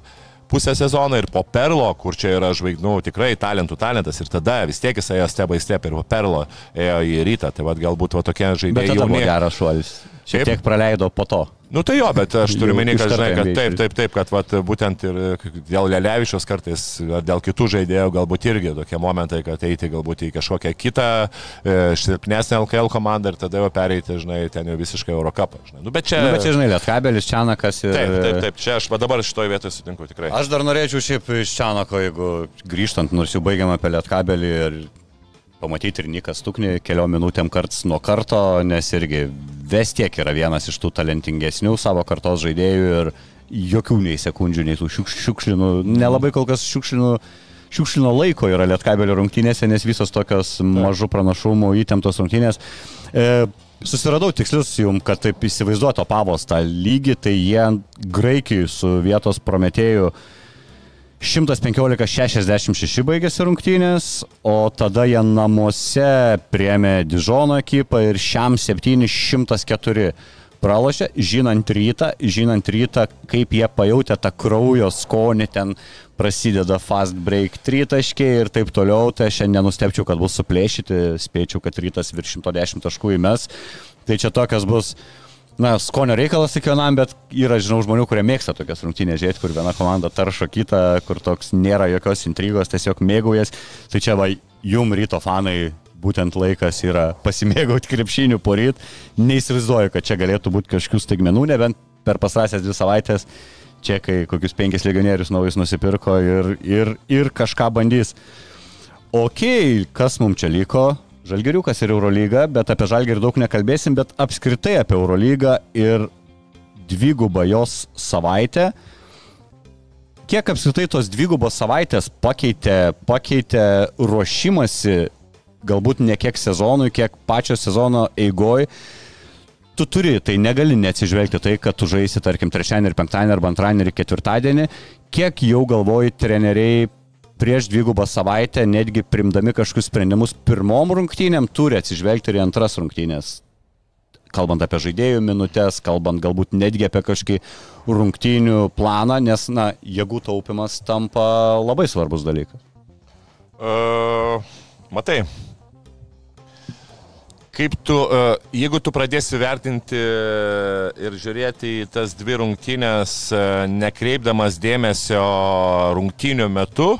pusę sezono ir po Perlo, kur čia yra žvaigždžių, tikrai talentų talentas ir tada vis tiek jis ėjo step by step ir po Perlo ėjo į rytą, tai vad galbūt va tokie žaidėjai. Bet tai buvo geras šuolis. Šiek tiek praleido po to. Nu tai jo, bet aš turiu menį, kad, žinai, kad taip, taip, taip, kad vat, būtent ir dėl Lelevičios kartais, ar dėl kitų žaidėjų, galbūt irgi tokie momentai, kad eiti galbūt į kažkokią kitą e, silpnesnę LKL komandą ir tada jau pereiti, žinai, ten jau visiškai Eurocapą. Žinai. Nu, bet čia... Nu, bet čia, žinai, Lietkabelis, Čianakas ir... Taip, taip, taip, čia aš dabar šitoje vietoje sutinku tikrai. Aš dar norėčiau šiaip iš Čianako, jeigu grįžtant, nors jau baigiam apie Lietkabelį ir pamatyti ir Nikas Tuknį keliom minutėm karts nuo karto, nes irgi vis tiek yra vienas iš tų talentingesnių savo kartos žaidėjų ir jokių nei sekundžių, nei tų šiukš, šiukšlinų, nelabai kol kas šiukšlinų. Šiukšlino laiko yra Lietkabelio rungtynėse, nes visos tokios mažų pranašumų įtemptos rungtynės. E, susiradau tikslius jum, kad taip įsivaizduoto pavos tą lygį, tai jie Graikijai su vietos prometėjų 115-66 baigėsi rungtynės, o tada jie namuose priemė Dižono ekipą ir šiam 704 pralošė, žinant rytą, žinant rytą, kaip jie pajutė tą kraujo skonį, ten prasideda fast break tritaškiai ir taip toliau, tai aš šiandien nustepčiau, kad bus suplėšyti, spėčiau, kad rytas virš 110 taškų įmes. Tai čia tokias bus na, skonio reikalas kiekvienam, bet yra, žinau, žmonių, kurie mėgsta tokias rungtynės žiūrėti, kur viena komanda taršo kitą, kur toks nėra jokios intrigos, tiesiog mėgaujas. Tai čia va, jum ryto fanai būtent laikas yra pasimėgauti krepšinių poryt. Neįsivaizduoju, kad čia galėtų būti kažkokių staigmenų, nebent per pasrasias dvi savaitės čekai kokius penkis legionierius naujus nusipirko ir, ir, ir kažką bandys. Ok, kas mums čia liko? Žalgiriukas ir Eurolyga, bet apie Žalgirį daug nekalbėsim, bet apskritai apie Eurolygą ir dvigubą jos savaitę. Kiek apskritai tos dvigubos savaitės pakeitė, pakeitė ruošimasi, galbūt ne kiek sezonui, kiek pačio sezono eigoj. Tu turi, tai negali neatsižvelgti tai, kad tu žaisi, tarkim, trečiadienį ir penktadienį arba antradienį ir ketvirtadienį. Kiek jau galvoji treneriai prieš dvigubą savaitę, netgi primdami kažkokius sprendimus pirmom rungtynėm, turi atsižvelgti ir į antras rungtynės. Kalbant apie žaidėjų minutės, kalbant galbūt netgi apie kažkokį rungtynių planą, nes, na, jėgų taupimas tampa labai svarbus dalykas. Uh, matai, kaip tu, uh, jeigu tu pradėsi vertinti ir žiūrėti į tas dvi rungtynės, uh, nekreipdamas dėmesio rungtynių metu,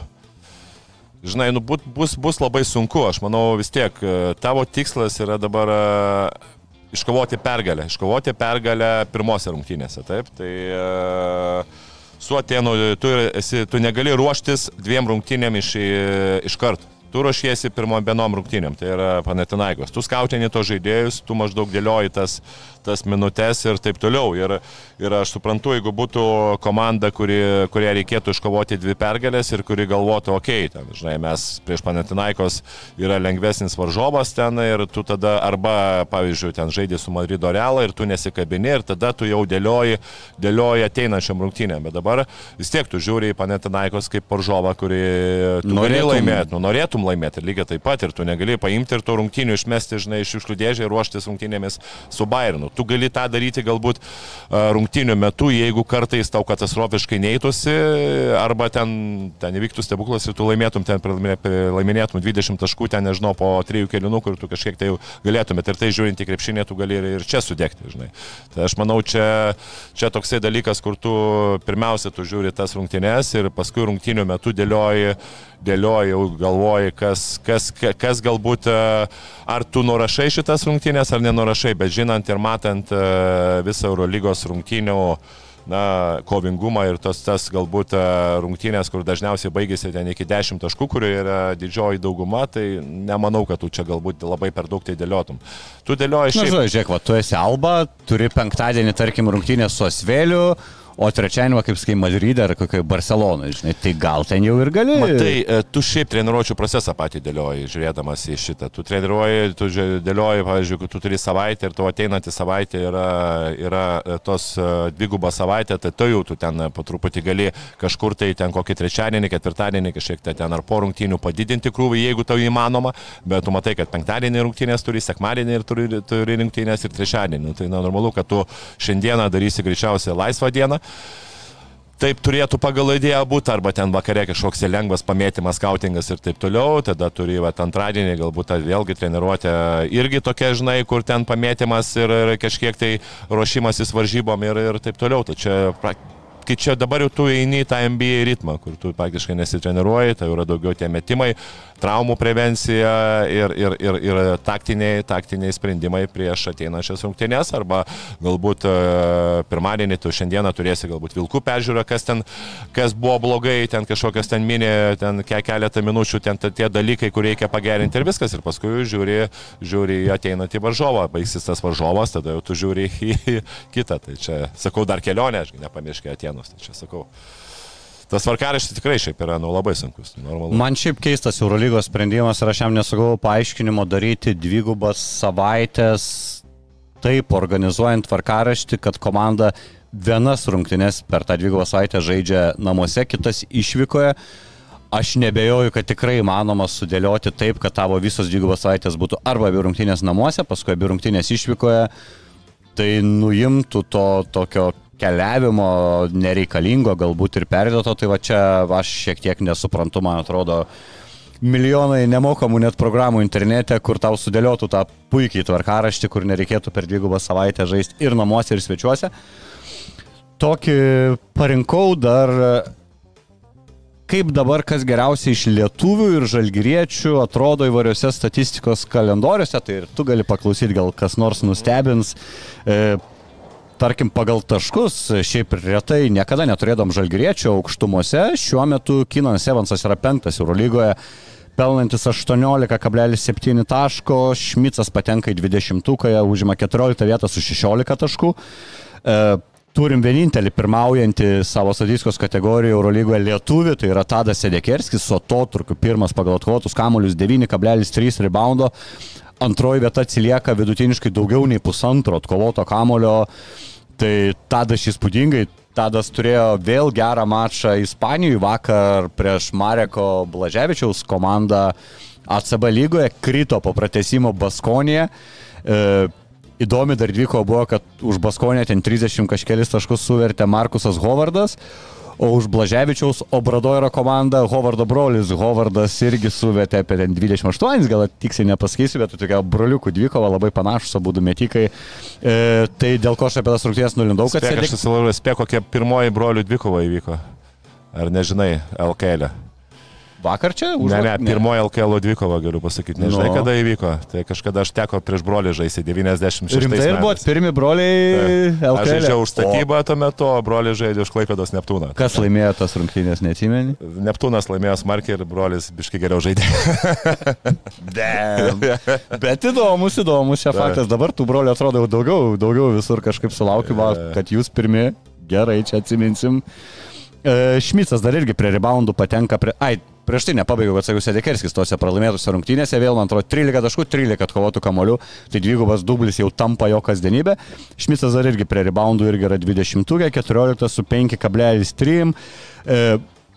žinai, nu, būt, bus, bus labai sunku. Aš manau vis tiek, uh, tavo tikslas yra dabar uh, iškovoti pergalę. Iškovoti pergalę pirmose rungtynėse, taip? Tai uh, su Atėnu tu, esi, tu negali ruoštis dviem rungtynėm iš, iš karto. Tu ruošiesi pirmom vienom rungtynėm, tai yra Panetinaikos. Tu skautini to žaidėjus, tu maždaug dėlioji tas, tas minutės ir taip toliau. Ir, ir aš suprantu, jeigu būtų komanda, kuri, kurie reikėtų iškovoti dvi pergalės ir kuri galvotų, okei, okay, ten, žinai, mes prieš Panetinaikos yra lengvesnis varžovas ten ir tu tada arba, pavyzdžiui, ten žaidži su Madrido Realą ir tu nesikabini ir tada tu jau dėlioji, dėlioji ateinančiam rungtynėm. Bet dabar vis tiek tu žiūri į Panetinaikos kaip varžovą, kurį tu Norėtum- laimėti. Nu, norėtum laimėti ir lygiai taip pat ir tu negali paimti ir tų rungtynių išmesti, žinai, iš šiukšlių dėžę ir ruoštis rungtynėmis su Bairnu. Tu gali tą daryti galbūt a, rungtynių metu, jeigu kartais tau katastrofiškai neįtųsi, arba ten, ten įvyktų stebuklas ir tu laimėtum ten, laiminėtum 20 taškų, ten nežinau, po trijų kelių, kur tu kažkiek tai jau galėtumėt ir tai žiūrint į krepšinį, tu gali ir, ir čia sudegti, žinai. Tai aš manau, čia, čia toksai dalykas, kur tu pirmiausia, tu žiūri tas rungtynės ir paskui rungtynių metu dėlioji dėlioji, jau galvoji, kas, kas, ka- kas galbūt, e, ar tu nurašai šitas rungtynės ar nenurašai, bet žinant ir matant e, visą Eurolygos rungtynių na, kovingumą ir tas, tas galbūt e, rungtynės, kur dažniausiai baigėsi ten iki 10 taškų, kurio yra didžioji dauguma, tai nemanau, kad tu čia galbūt labai per daug tai dėliotum. Tu dėlioji Na, šiaip. žinai, žiūrėk, va, tu esi Alba, turi penktadienį, tarkim, rungtynės su Asveliu, o trečiadienį, kaip sakai, Madride ar kokioje Barcelonoje, žinai, tai gal ten jau ir gali. Matai, e, tu šiaip treniruočio procesą patį dėlioji, žiūrėdamas į šitą. Tu treniruoji, tu dėlioji, pavyzdžiui, tu turi savaitę ir tavo ateinanti savaitė yra, yra e, tos e, dvigubą savaitę, tai tu jau tu ten po truputį gali kažkur tai ten kokį trečiadienį, ketvirtadienį, kažkiek tai ten ar po rungtynių padidinti krūvį, jeigu tau įmanoma, bet tu matai, kad penktadienį rungtynės turi, sekmadienį ir turi, turi rungtynės ir trečiadienį. Nu, tai na, normalu, kad tu šiandieną darysi greičiausiai laisvą dieną. Taip turėtų pagal idėją būti, arba ten vakare kažkoks lengvas pamėtymas, skautingas ir taip toliau, tada turi va, antradienį galbūt ta, vėlgi treniruotė irgi tokia, žinai, kur ten pamėtymas ir, ir kažkiek tai ruošimasis varžybom ir, ir taip toliau. Tai čia kai čia dabar jau tu eini į tą NBA ritmą, kur tu praktiškai nesitreniruoji, tai yra daugiau tie metimai, traumų prevencija ir, ir, ir, ir taktiniai, taktiniai sprendimai prieš ateinančias rungtynės, arba galbūt e, pirmadienį tu šiandieną turėsi galbūt vilkų peržiūrą, kas ten, kas buvo blogai, ten kažkokias ten minė, ten keletą minučių, ten tie dalykai, kur reikia pagerinti ir viskas, ir paskui žiūri, žiūri ateinantį varžovą, baigsis tas varžovas, tada jau tu žiūri į kitą, tai čia, sakau, dar kelionė, aš nepamirškė Atenus, tai čia sakau tas varkaraštis tikrai šiaip yra nu, labai sunkus. Normalu. Man šiaip keistas Eurolygos sprendimas ir aš jam nesugavau paaiškinimo daryti dvigubas savaitės, taip organizuojant varkaraštį, kad komanda vienas rungtynes per tą dvigubą savaitę žaidžia namuose, kitas išvykoje. Aš nebejoju, kad tikrai įmanoma sudėlioti taip, kad tavo visos dvigubos savaitės būtų arba abi rungtynės namuose, paskui abi rungtynės išvykoje. Tai nuimtų to tokio keliavimo nereikalingo, galbūt ir perdėto, tai va čia aš šiek tiek nesuprantu, man atrodo, milijonai nemokamų net programų internete, kur tau sudėliotų tą puikiai tvarkaraštį, kur nereikėtų per dvigubą savaitę žaisti ir namuose, ir svečiuose. Tokį parinkau dar kaip dabar kas geriausiai iš lietuvių ir žalgyriečių atrodo įvairiose statistikos kalendoriuose, tai ir tu gali paklausyti, gal kas nors nustebins. E, tarkim, pagal taškus, šiaip retai niekada neturėdom žalgriečio aukštumose, šiuo metu Kinas Evansas yra penktas Eurolygoje, pelnantis 18,7 taško, Šmicas patenka į 20-ąją, užima 14 vietą su 16 taškų. E, turim vienintelį pirmaujantį savo statistikos kategorijoje Eurolygoje lietuvį, tai yra Tadas Sedekerskis, su atotrukiu pirmas pagal atkovotus kamuolius 9,3 reboundo. Antroji vieta atsilieka vidutiniškai daugiau nei pusantro atkovoto kamulio. Tai Tadas įspūdingai, Tadas turėjo vėl gerą mačą Ispanijoje vakar prieš Mareko Blaževičiaus komandą ACB lygoje, krito po pratesimo Baskonėje. E, įdomi dar dviko buvo, kad už Baskonę ten 30 kažkelis taškus suvertė Markusas Hovardas, o už Blaževičiaus Obradoiro komandą Hovardo brolis. Hovardas irgi suvetė apie 28, gal tiksliai nepasakysiu, bet tokia broliukų dvikova, labai panašus abu metikai. E, tai dėl ko aš apie tas rungtynės nulindau, kad... Spėk, aš esu spėk, kokia pirmoji brolių dvikova įvyko. Ar nežinai, LKL? E? Vakar čia? Už... Ne, ne, pirmoji LKL dvikova, galiu pasakyti. Nežinai, no. kada įvyko. Tai kažkada aš teko prieš brolį žaisti 96. Rimtai ir buvo pirmi broliai LKL. Aš žaidžiau už statybą tuo metu, o brolį žaidė už Klaipėdos Neptūną. Kas laimėjo tas rungtynės, neatsimeni? Neptūnas laimėjo smarkiai ir brolis biškai geriau žaidė. Bet įdomus, įdomus čia faktas. Dabar tų brolių atrodo daugiau, daugiau visur kažkaip sulaukiu, kad jūs pirmi. Gerai, čia atsiminsim. E, Šmicas dar irgi prie reboundų patenka prie... Ai, prieš tai nepabaigiau, kad sakiau, Sedekerskis tose pralaimėtose rungtynėse, vėl man atrodo 13 taškų, 13 atkovotų kamolių, tai dvigubas dublis jau tampa jo kasdienybė. Šmicas dar irgi prie reboundų irgi yra 20, 14 su 5,3. E,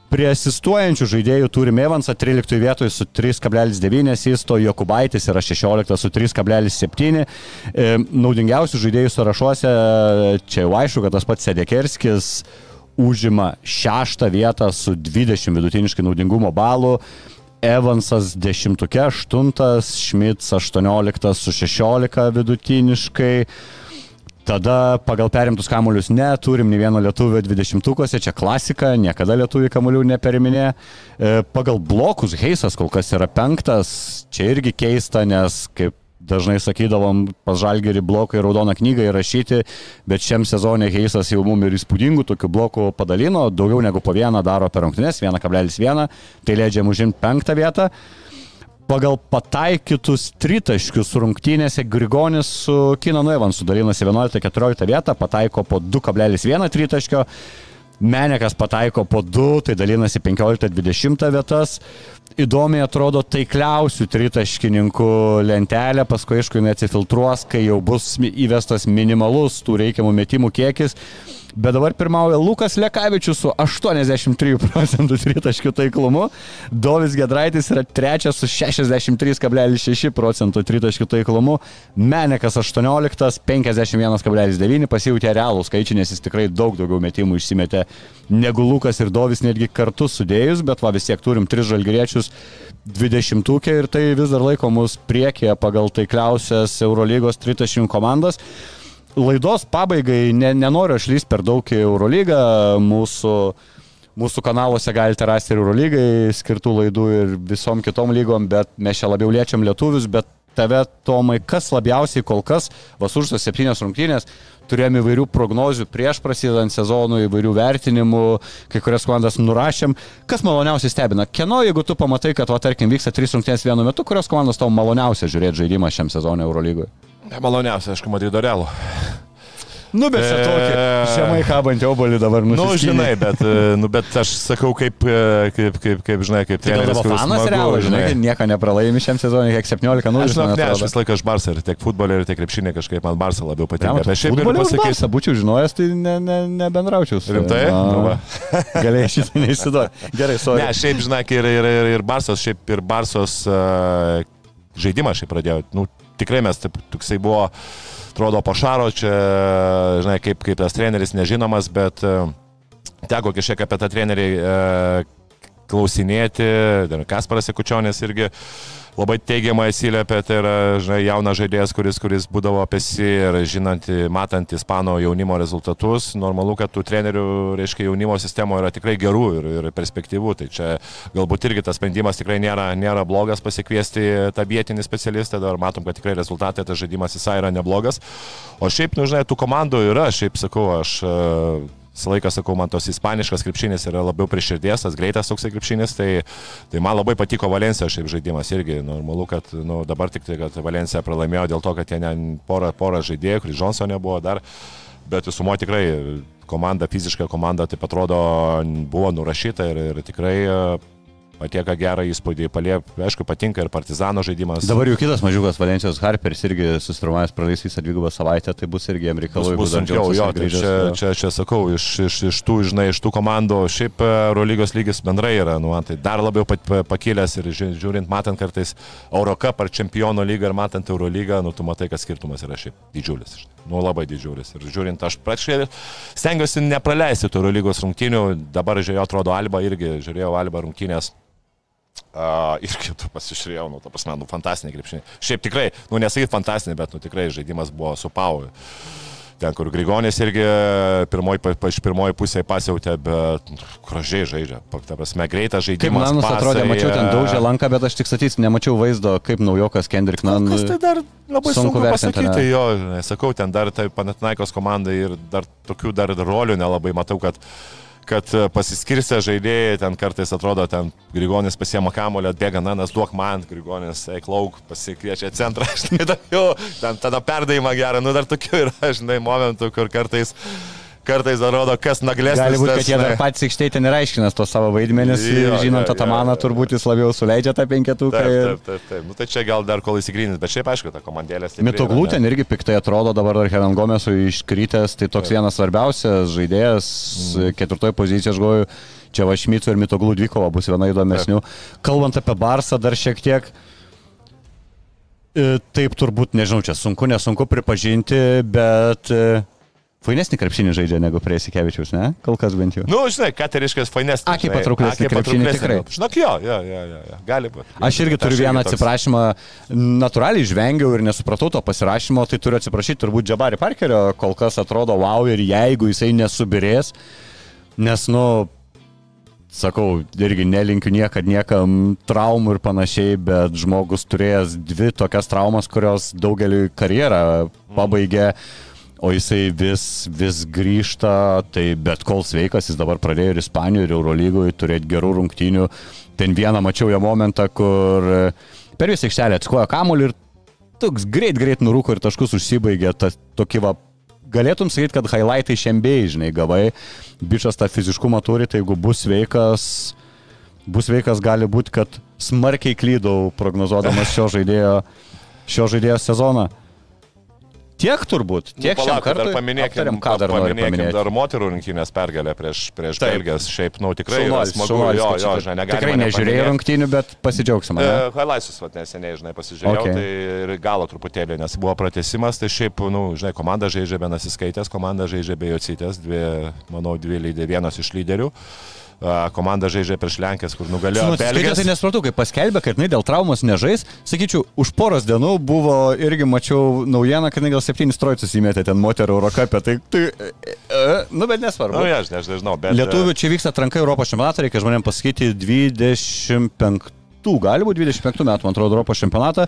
Prie asistuojančių žaidėjų turime Evansą 13 vietoje su 3,9 asisto, Jokubaitis yra 16 su 3,7. E, naudingiausių žaidėjų sąrašuose čia jau aišku, kad tas pats Sedekerskis užima šeštą vietą su 20 vidutiniškai naudingumo balų. Evansas 10, 8, Šmits 18 su 16 vidutiniškai. Tada pagal perimtus kamuolius neturim nei vieno lietuvio 20-ukose, čia klasika, niekada lietuvių kamuolių neperiminė. E, pagal blokus Heisas kol kas yra penktas, čia irgi keista, nes kaip dažnai sakydavom, pas žalgerį blokai raudoną knygą įrašyti, bet šiam sezonė Heisas jau mum ir įspūdingų tokių blokų padalino, daugiau negu po vieną daro per rungtynes, 1,1, tai leidžia užimti penktą vietą. Pagal pataikytus tritaškius rungtynėse Grigonis su Kinanu Evansu dalinasi 11-14 vietą, pataiko po 2,1 tritaškio. Menekas pataiko po 2, tai dalinasi 15-20 vietas. Įdomiai atrodo taikliausių tritaškininkų lentelė, paskui aišku, jinai atsifiltruos, kai jau bus įvestas minimalus tų reikiamų metimų kiekis. Bet dabar pirmauja Lukas Lekavičius su 83 procentų tritaškių taiklumu. Dovis Gedraitis yra trečias su 63,6 procentų tritaškių taiklumu. Menekas 18, 51,9 pasijūtė realų skaičių, nes jis tikrai daug daugiau metimų išsimetė negu Lukas ir Dovis netgi kartu sudėjus, bet va vis tiek turim tris žalgeriečius 20 ir tai vis dar laiko mus priekėje pagal taikliausias Eurolygos 30 komandas. Laidos pabaigai ne, nenoriu aš lysti per daug į Eurolygą, mūsų Mūsų kanaluose galite rasti ir Eurolygai skirtų laidų ir visom kitom lygom, bet mes čia labiau liečiam lietuvius, bet tave, Tomai, kas labiausiai kol kas, Vasuržos septynės rungtynės, turėjome įvairių prognozių prieš prasidedant sezonų, įvairių vertinimų, kai kurias komandas nurašėm. Kas maloniausiai stebina? Kieno, jeigu tu pamatai, kad, va, tarkim, vyksta trys rungtynės vienu metu, kurios komandos tau maloniausia žiūrėti žaidimą šiam sezonui Eurolygoje? Maloniausia, aišku, Madrido Realų. Nu, bet čia tokį žemai kabantį obolį dabar Nu, nusiskynė. žinai, bet, e, nu, bet aš sakau, kaip, e, kaip, kaip, kaip žinai, kaip Tai treneris, kuris fanas realu, žinai, nieko nepralaimi šiam sezonui, kiek 17-0. Aš, žinok, ne, aš visą laiką aš Barsą ir tiek futbolį, ir tiek krepšinį kažkaaip man Barsą labiau patinka. Bet šiaip galiu pasakyti, pasakyti, būčiau žinojęs, tai ne, ne, nebendraučiau su Rimtai? Na, Nu va. Galėjai šitą neišsiduoti. Gerai, sorry. Ne, šiaip, žinai, ir, ir, ir, ir Barsos, šiaip ir Barsos uh, žaidimą šiaip pradėjo. Nu, tikrai mes, taip, toksai buvo, atrodo, pašaro čia, žinai, kaip, kaip tas treneris nežinomas, bet uh, teko kažkiek apie tą trenerį uh, klausinėti, Kasparas Ekučionės irgi labai teigiamai atsiliepia, tai yra žinai, jaunas žaidėjas, kuris, kuris būdavo apesi ir žinant, matant Ispano jaunimo rezultatus, normalu, kad tų trenerių, reiškia, jaunimo sistemoje yra tikrai gerų ir, ir perspektyvų. Tai čia galbūt irgi tas sprendimas tikrai nėra, nėra blogas pasikviesti tą vietinį specialistą, dar matom, kad tikrai rezultatai, tas žaidimas visai yra neblogas. O šiaip, nu, žinai, tų komandų yra, šiaip sakau, aš visą laiką sakau, man tos ispaniškas krepšinis yra labiau prie širdies, tas greitas toksai krepšinis, tai, tai man labai patiko Valencija šiaip žaidimas irgi. Normalu, kad nu, dabar tik tai, kad Valencija pralaimėjo dėl to, kad jie porą, porą žaidėjų, kuris Johnson nebuvo dar, bet visumo tikrai komanda, fiziška komanda, taip atrodo, buvo nurašyta ir, ir tikrai patieka gerą įspūdį, palie, aišku, patinka ir partizano žaidimas. Dabar jau kitas mažiukas Valencijos Harperis irgi susitrumavęs praleis visą dvigubą savaitę, tai bus irgi jam reikalų. Bus, bus sunkiau, jo, tai čia, čia, čia sakau, iš, iš, iš tų, žinai, iš tų komandų, šiaip Eurolygos lygis bendrai yra, nu, tai dar labiau pakilęs ir žiūrint, matant kartais Eurocup ar Čempionų lygą ir matant Eurolygą, nu, tu matai, kad skirtumas yra šiaip didžiulis. Nu, labai didžiulis. Ir žiūrint, aš praškai stengiuosi nepraleisti tų Eurolygos rungtynių, dabar žiūrėjau, atrodo, Alba irgi, žiūrėjau Alba rungtynės. Uh, irgi tu pasižiūrėjau, nu, ta prasme, nu, fantastinė krepšinė. Šiaip tikrai, nu, nesakyt fantastinė, bet, nu, tikrai žaidimas buvo su Pau. Ten, kur Grigonės irgi pirmoji, iš pirmoji pusėje pasiautė, bet nu, gražiai žaidžia. Ta prasme, greitas žaidimas. Kaip man atrodė, mačiau ten daužę lanką, bet aš tik satysiu, nemačiau vaizdo, kaip naujokas Kendrick Nunn. Kas tai dar labai sunku, sunku pasakyti, jo, sakau, ten dar tai Panatnaikos komandai ir dar tokių dar rolių nelabai matau, kad kad pasiskirstę žaidėjai, ten kartais atrodo, ten Grigonis pasiema kamulio, atbėga nanas, duok man, Grigonis, eik lauk, pasikviečia centrą, žinai, jau, ten tada perdavimą gerą, nu dar tokių yra, žinai, momentų, kur kartais kartais atrodo, kas naglesnis. Gali būti, kad jie dar patys aikštėje ten ir aiškinas tos savo vaidmenis, jo, žinant Atamaną, turbūt jis labiau suleidžia tą penketuką. Taip, taip, taip, taip. Nu, tai čia gal dar kol įsigrynins, bet šiaip aišku, ta komandėlė. Mitoglų ten irgi piktai atrodo, dabar dar Henan Gomesų iškrytęs, tai toks taip. vienas svarbiausias žaidėjas, mm. ketvirtoje pozicijoje aš galvoju, čia Vašmicų ir Mitoglų dvikova bus viena įdomesnių. Taip. Kalbant apie Barsą dar šiek tiek. Taip turbūt, nežinau, čia sunku, nesunku pripažinti, bet Fainesnį krepšinį žaidžia negu prie Sikevičiaus, ne? Kol kas bent jau. Na, nu, žinai, ką tai fainesnį. Akiai patrauklesnį krepšinį tikrai. Žinok, jo, jo, jo, jo, gali būti. Aš irgi turiu vieną toks... atsiprašymą, natūraliai žvengiau ir nesupratau to pasirašymo, tai turiu atsiprašyti turbūt Džabari Parkerio, kol kas atrodo wow ir jeigu jisai nesubirės, nes, nu, sakau, irgi nelinkiu niekad niekam traumų ir panašiai, bet žmogus turėjęs dvi tokias traumas, kurios daugeliu karjerą pabaigė. Mm o jisai vis, vis grįžta, tai bet kol sveikas, jis dabar pradėjo ir Ispanijoje, ir Eurolygoje turėti gerų rungtynių. Ten vieną mačiau jo momentą, kur per visą aikštelę atskojo kamuolį ir toks greit, greit nurūko ir taškus užsibaigė. Ta, tokį va, galėtum sakyti, kad highlightai šiandien, žinai, gavai. Bičias tą fiziškumą turi, tai jeigu bus sveikas, bus sveikas gali būti, kad smarkiai klydau prognozuodamas šio žaidėjo, šio žaidėjo sezoną. Tiek turbūt, tiek šiam Palauk, dar paminėkim, Aptariam, ką dar paminėkim dar moterų rinkinės pergalę prieš, prieš. Belgijas. Šiaip, nu, tikrai Šaunuolis, smagu. šaunuolis, Jo, jo, žinai, negalima Tikrai nežiūrėjau nepaminėt. rungtynių, bet pasidžiaugsim. ane? E, Highlights vat neseniai, žinai, pasižiūrėjau, Okay. tai ir galo truputėlį, nes buvo pratesimas, tai šiaip, nu, žinai, komanda žaidžia be nasiskaitęs, komanda žaidžia be jocytės, dvi, manau, dvi lydė, vienas iš lyderių. A, Komanda žaidžia prieš Lenkės, kur nugalėjo skaitė, Belgijas. tai nesupratau, kai paskelbė, kad jinai dėl traumos nežais, sakyčiau, už poros dienų buvo irgi mačiau naujieną, kad jinai gal septynis trojus įmetė ten moterų Eurocapė, tai, tai e, e, nu bet nesvarbu. Nu, aš nežinau, bet... Lietuvių čia vyksta atranka Europos čempionatą, reikia žmonėms pasakyti 25, gali būti 25 metų, man atrodo, Europos čempionatą.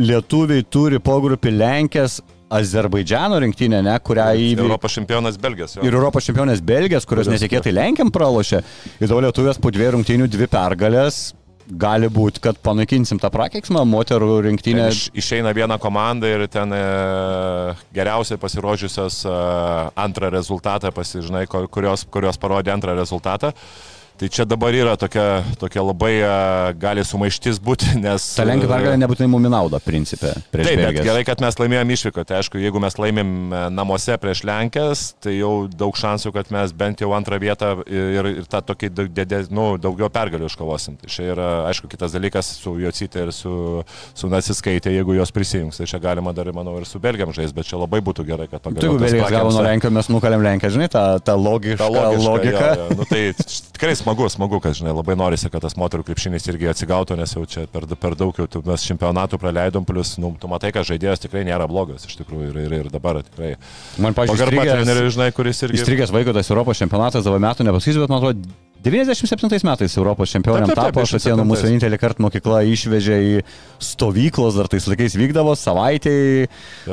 Lietuviai turi pogrupį Lenkės, Azerbaidžiano rinktinę, ne, kurią įveikė. Europos čempionas Belgijas. jo. Ir Europos čempionės Belgijos, kurios netikėtai Lenkiam pralošė. Ir dabar lietuvės po dviejų rungtynių dvi pergalės. Gali būti, kad panaikinsim tą prakeiksmą, moterų Ten rinktinę. iš, išeina viena komanda ir ten e, geriausiai pasirodžiusios e, antrą rezultatą, pasižinai, kurios, kurios parodė antrą rezultatą. Tai čia dabar yra tokia, tokia labai e, gali sumaištis būti, nes... Ta Lenkija pergalė nebūtinai mum į naudą, principė, Taip, bet Belgiją. gerai, kad mes laimėjom išvyką. Tai aišku, jeigu mes laimėm e, namuose prieš Lenkės, tai jau daug šansų, kad mes bent jau antrą vietą ir, ir tą tokį didė- nu, daugiau pergalių iškovosim. Tai čia yra, aišku, kitas dalykas su Jocite ir su, su Nasiskaitė, jeigu jos prisijungs. Tai čia galima dar, manau, ir su Belgiam žaisti, bet čia labai būtų gerai, kad pagaliau... jeigu Belgijas gavo nuo Lenkijos, mes nukalėm Lenkiją, žinai, tą, tą logišką Ta logiška, logiką. Jo, jo. Nu, tai tikrai smagu, smagu, kad žinai, labai norisi, kad tas moterų krepšinis irgi atsigautų, nes jau čia per, per daug jau mes čempionatų praleidom, plus, nu, tu matai, kad žaidėjas tikrai nėra blogas, iš tikrųjų, ir, ir, ir dabar tikrai. Man, pažiūrėjau, žinai, kuris irgi... Įstrigęs vaiko tas Europos čempionatas dabar metų nepasakysiu, bet man atrodo 97 metais Europos čempionėm Taip, taip, taip, tapo, aš atsimenu, mūsų 97. vienintelį kartą mokykla išvežė į stovyklos, dar tais laikais vykdavo savaitėjai,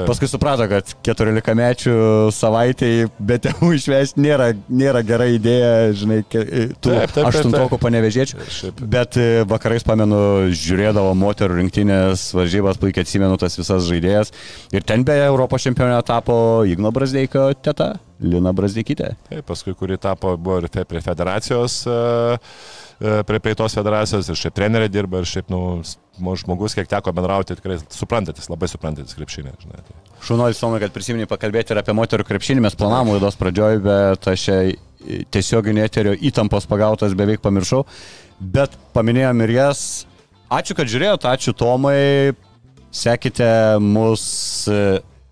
paskui suprato, kad 14 mečių savaitėjai be tėvų išvesti nėra, nėra gera idėja, žinai, ke- tų aštuntokų panevežėčių. Bet e, vakarais, pamenu, žiūrėdavo moterų rinktinės varžybas, puikiai atsimenu tas visas žaidėjas. Ir ten beje Europos čempionė tapo Igno Brasdeikio teta, Lina Brasdeikytė. Taip, paskui, kuri tapo, buvo ir prie federacijos, e, e, prie praeitos federacijos, ir šiaip trenerė dirba, ir šiaip, nu, žmogus, kiek teko bendrauti, tikrai suprantantis, labai suprantantis krepšinį, žinai. Tai. Šunuolis, Tomai, kad prisimeni pakalbėti ir apie moterų krepšinį, mes planavom laidos pradžioj, bet aš čia tiesioginio eterio įtampos pagautas beveik pamiršau. Bet paminėjom ir jas. Ačiū, kad žiūrėjote, ačiū Tomai. Sekite mus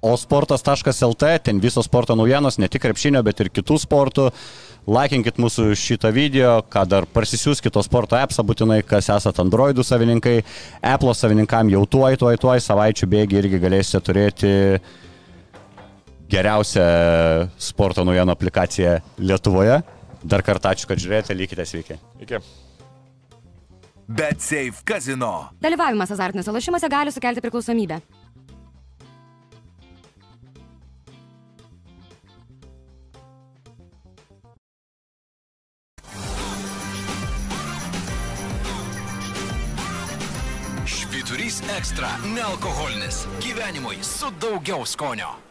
e, osportas.lt, ten visos sporto naujienos, ne tik krepšinio, bet ir kitų sportų. Laikinkit mūsų šitą video, ką dar parsisiųskit to sporto appsą būtinai, kas esate Androidų savininkai. Apple savininkam jau tuoj, tuoj, tuoj, savaičių bėgi irgi galėsite turėti geriausią sporto naujienų aplikaciją Lietuvoje. Dar kartą ačiū, kad žiūrėjote, likite sveiki. Iki. Bet Safe Casino. Dalyvavimas azartiniuose lošimuose gali sukelti priklausomybę. Ekstra - nealkoholinis. Gyvenimui su daugiau skonio.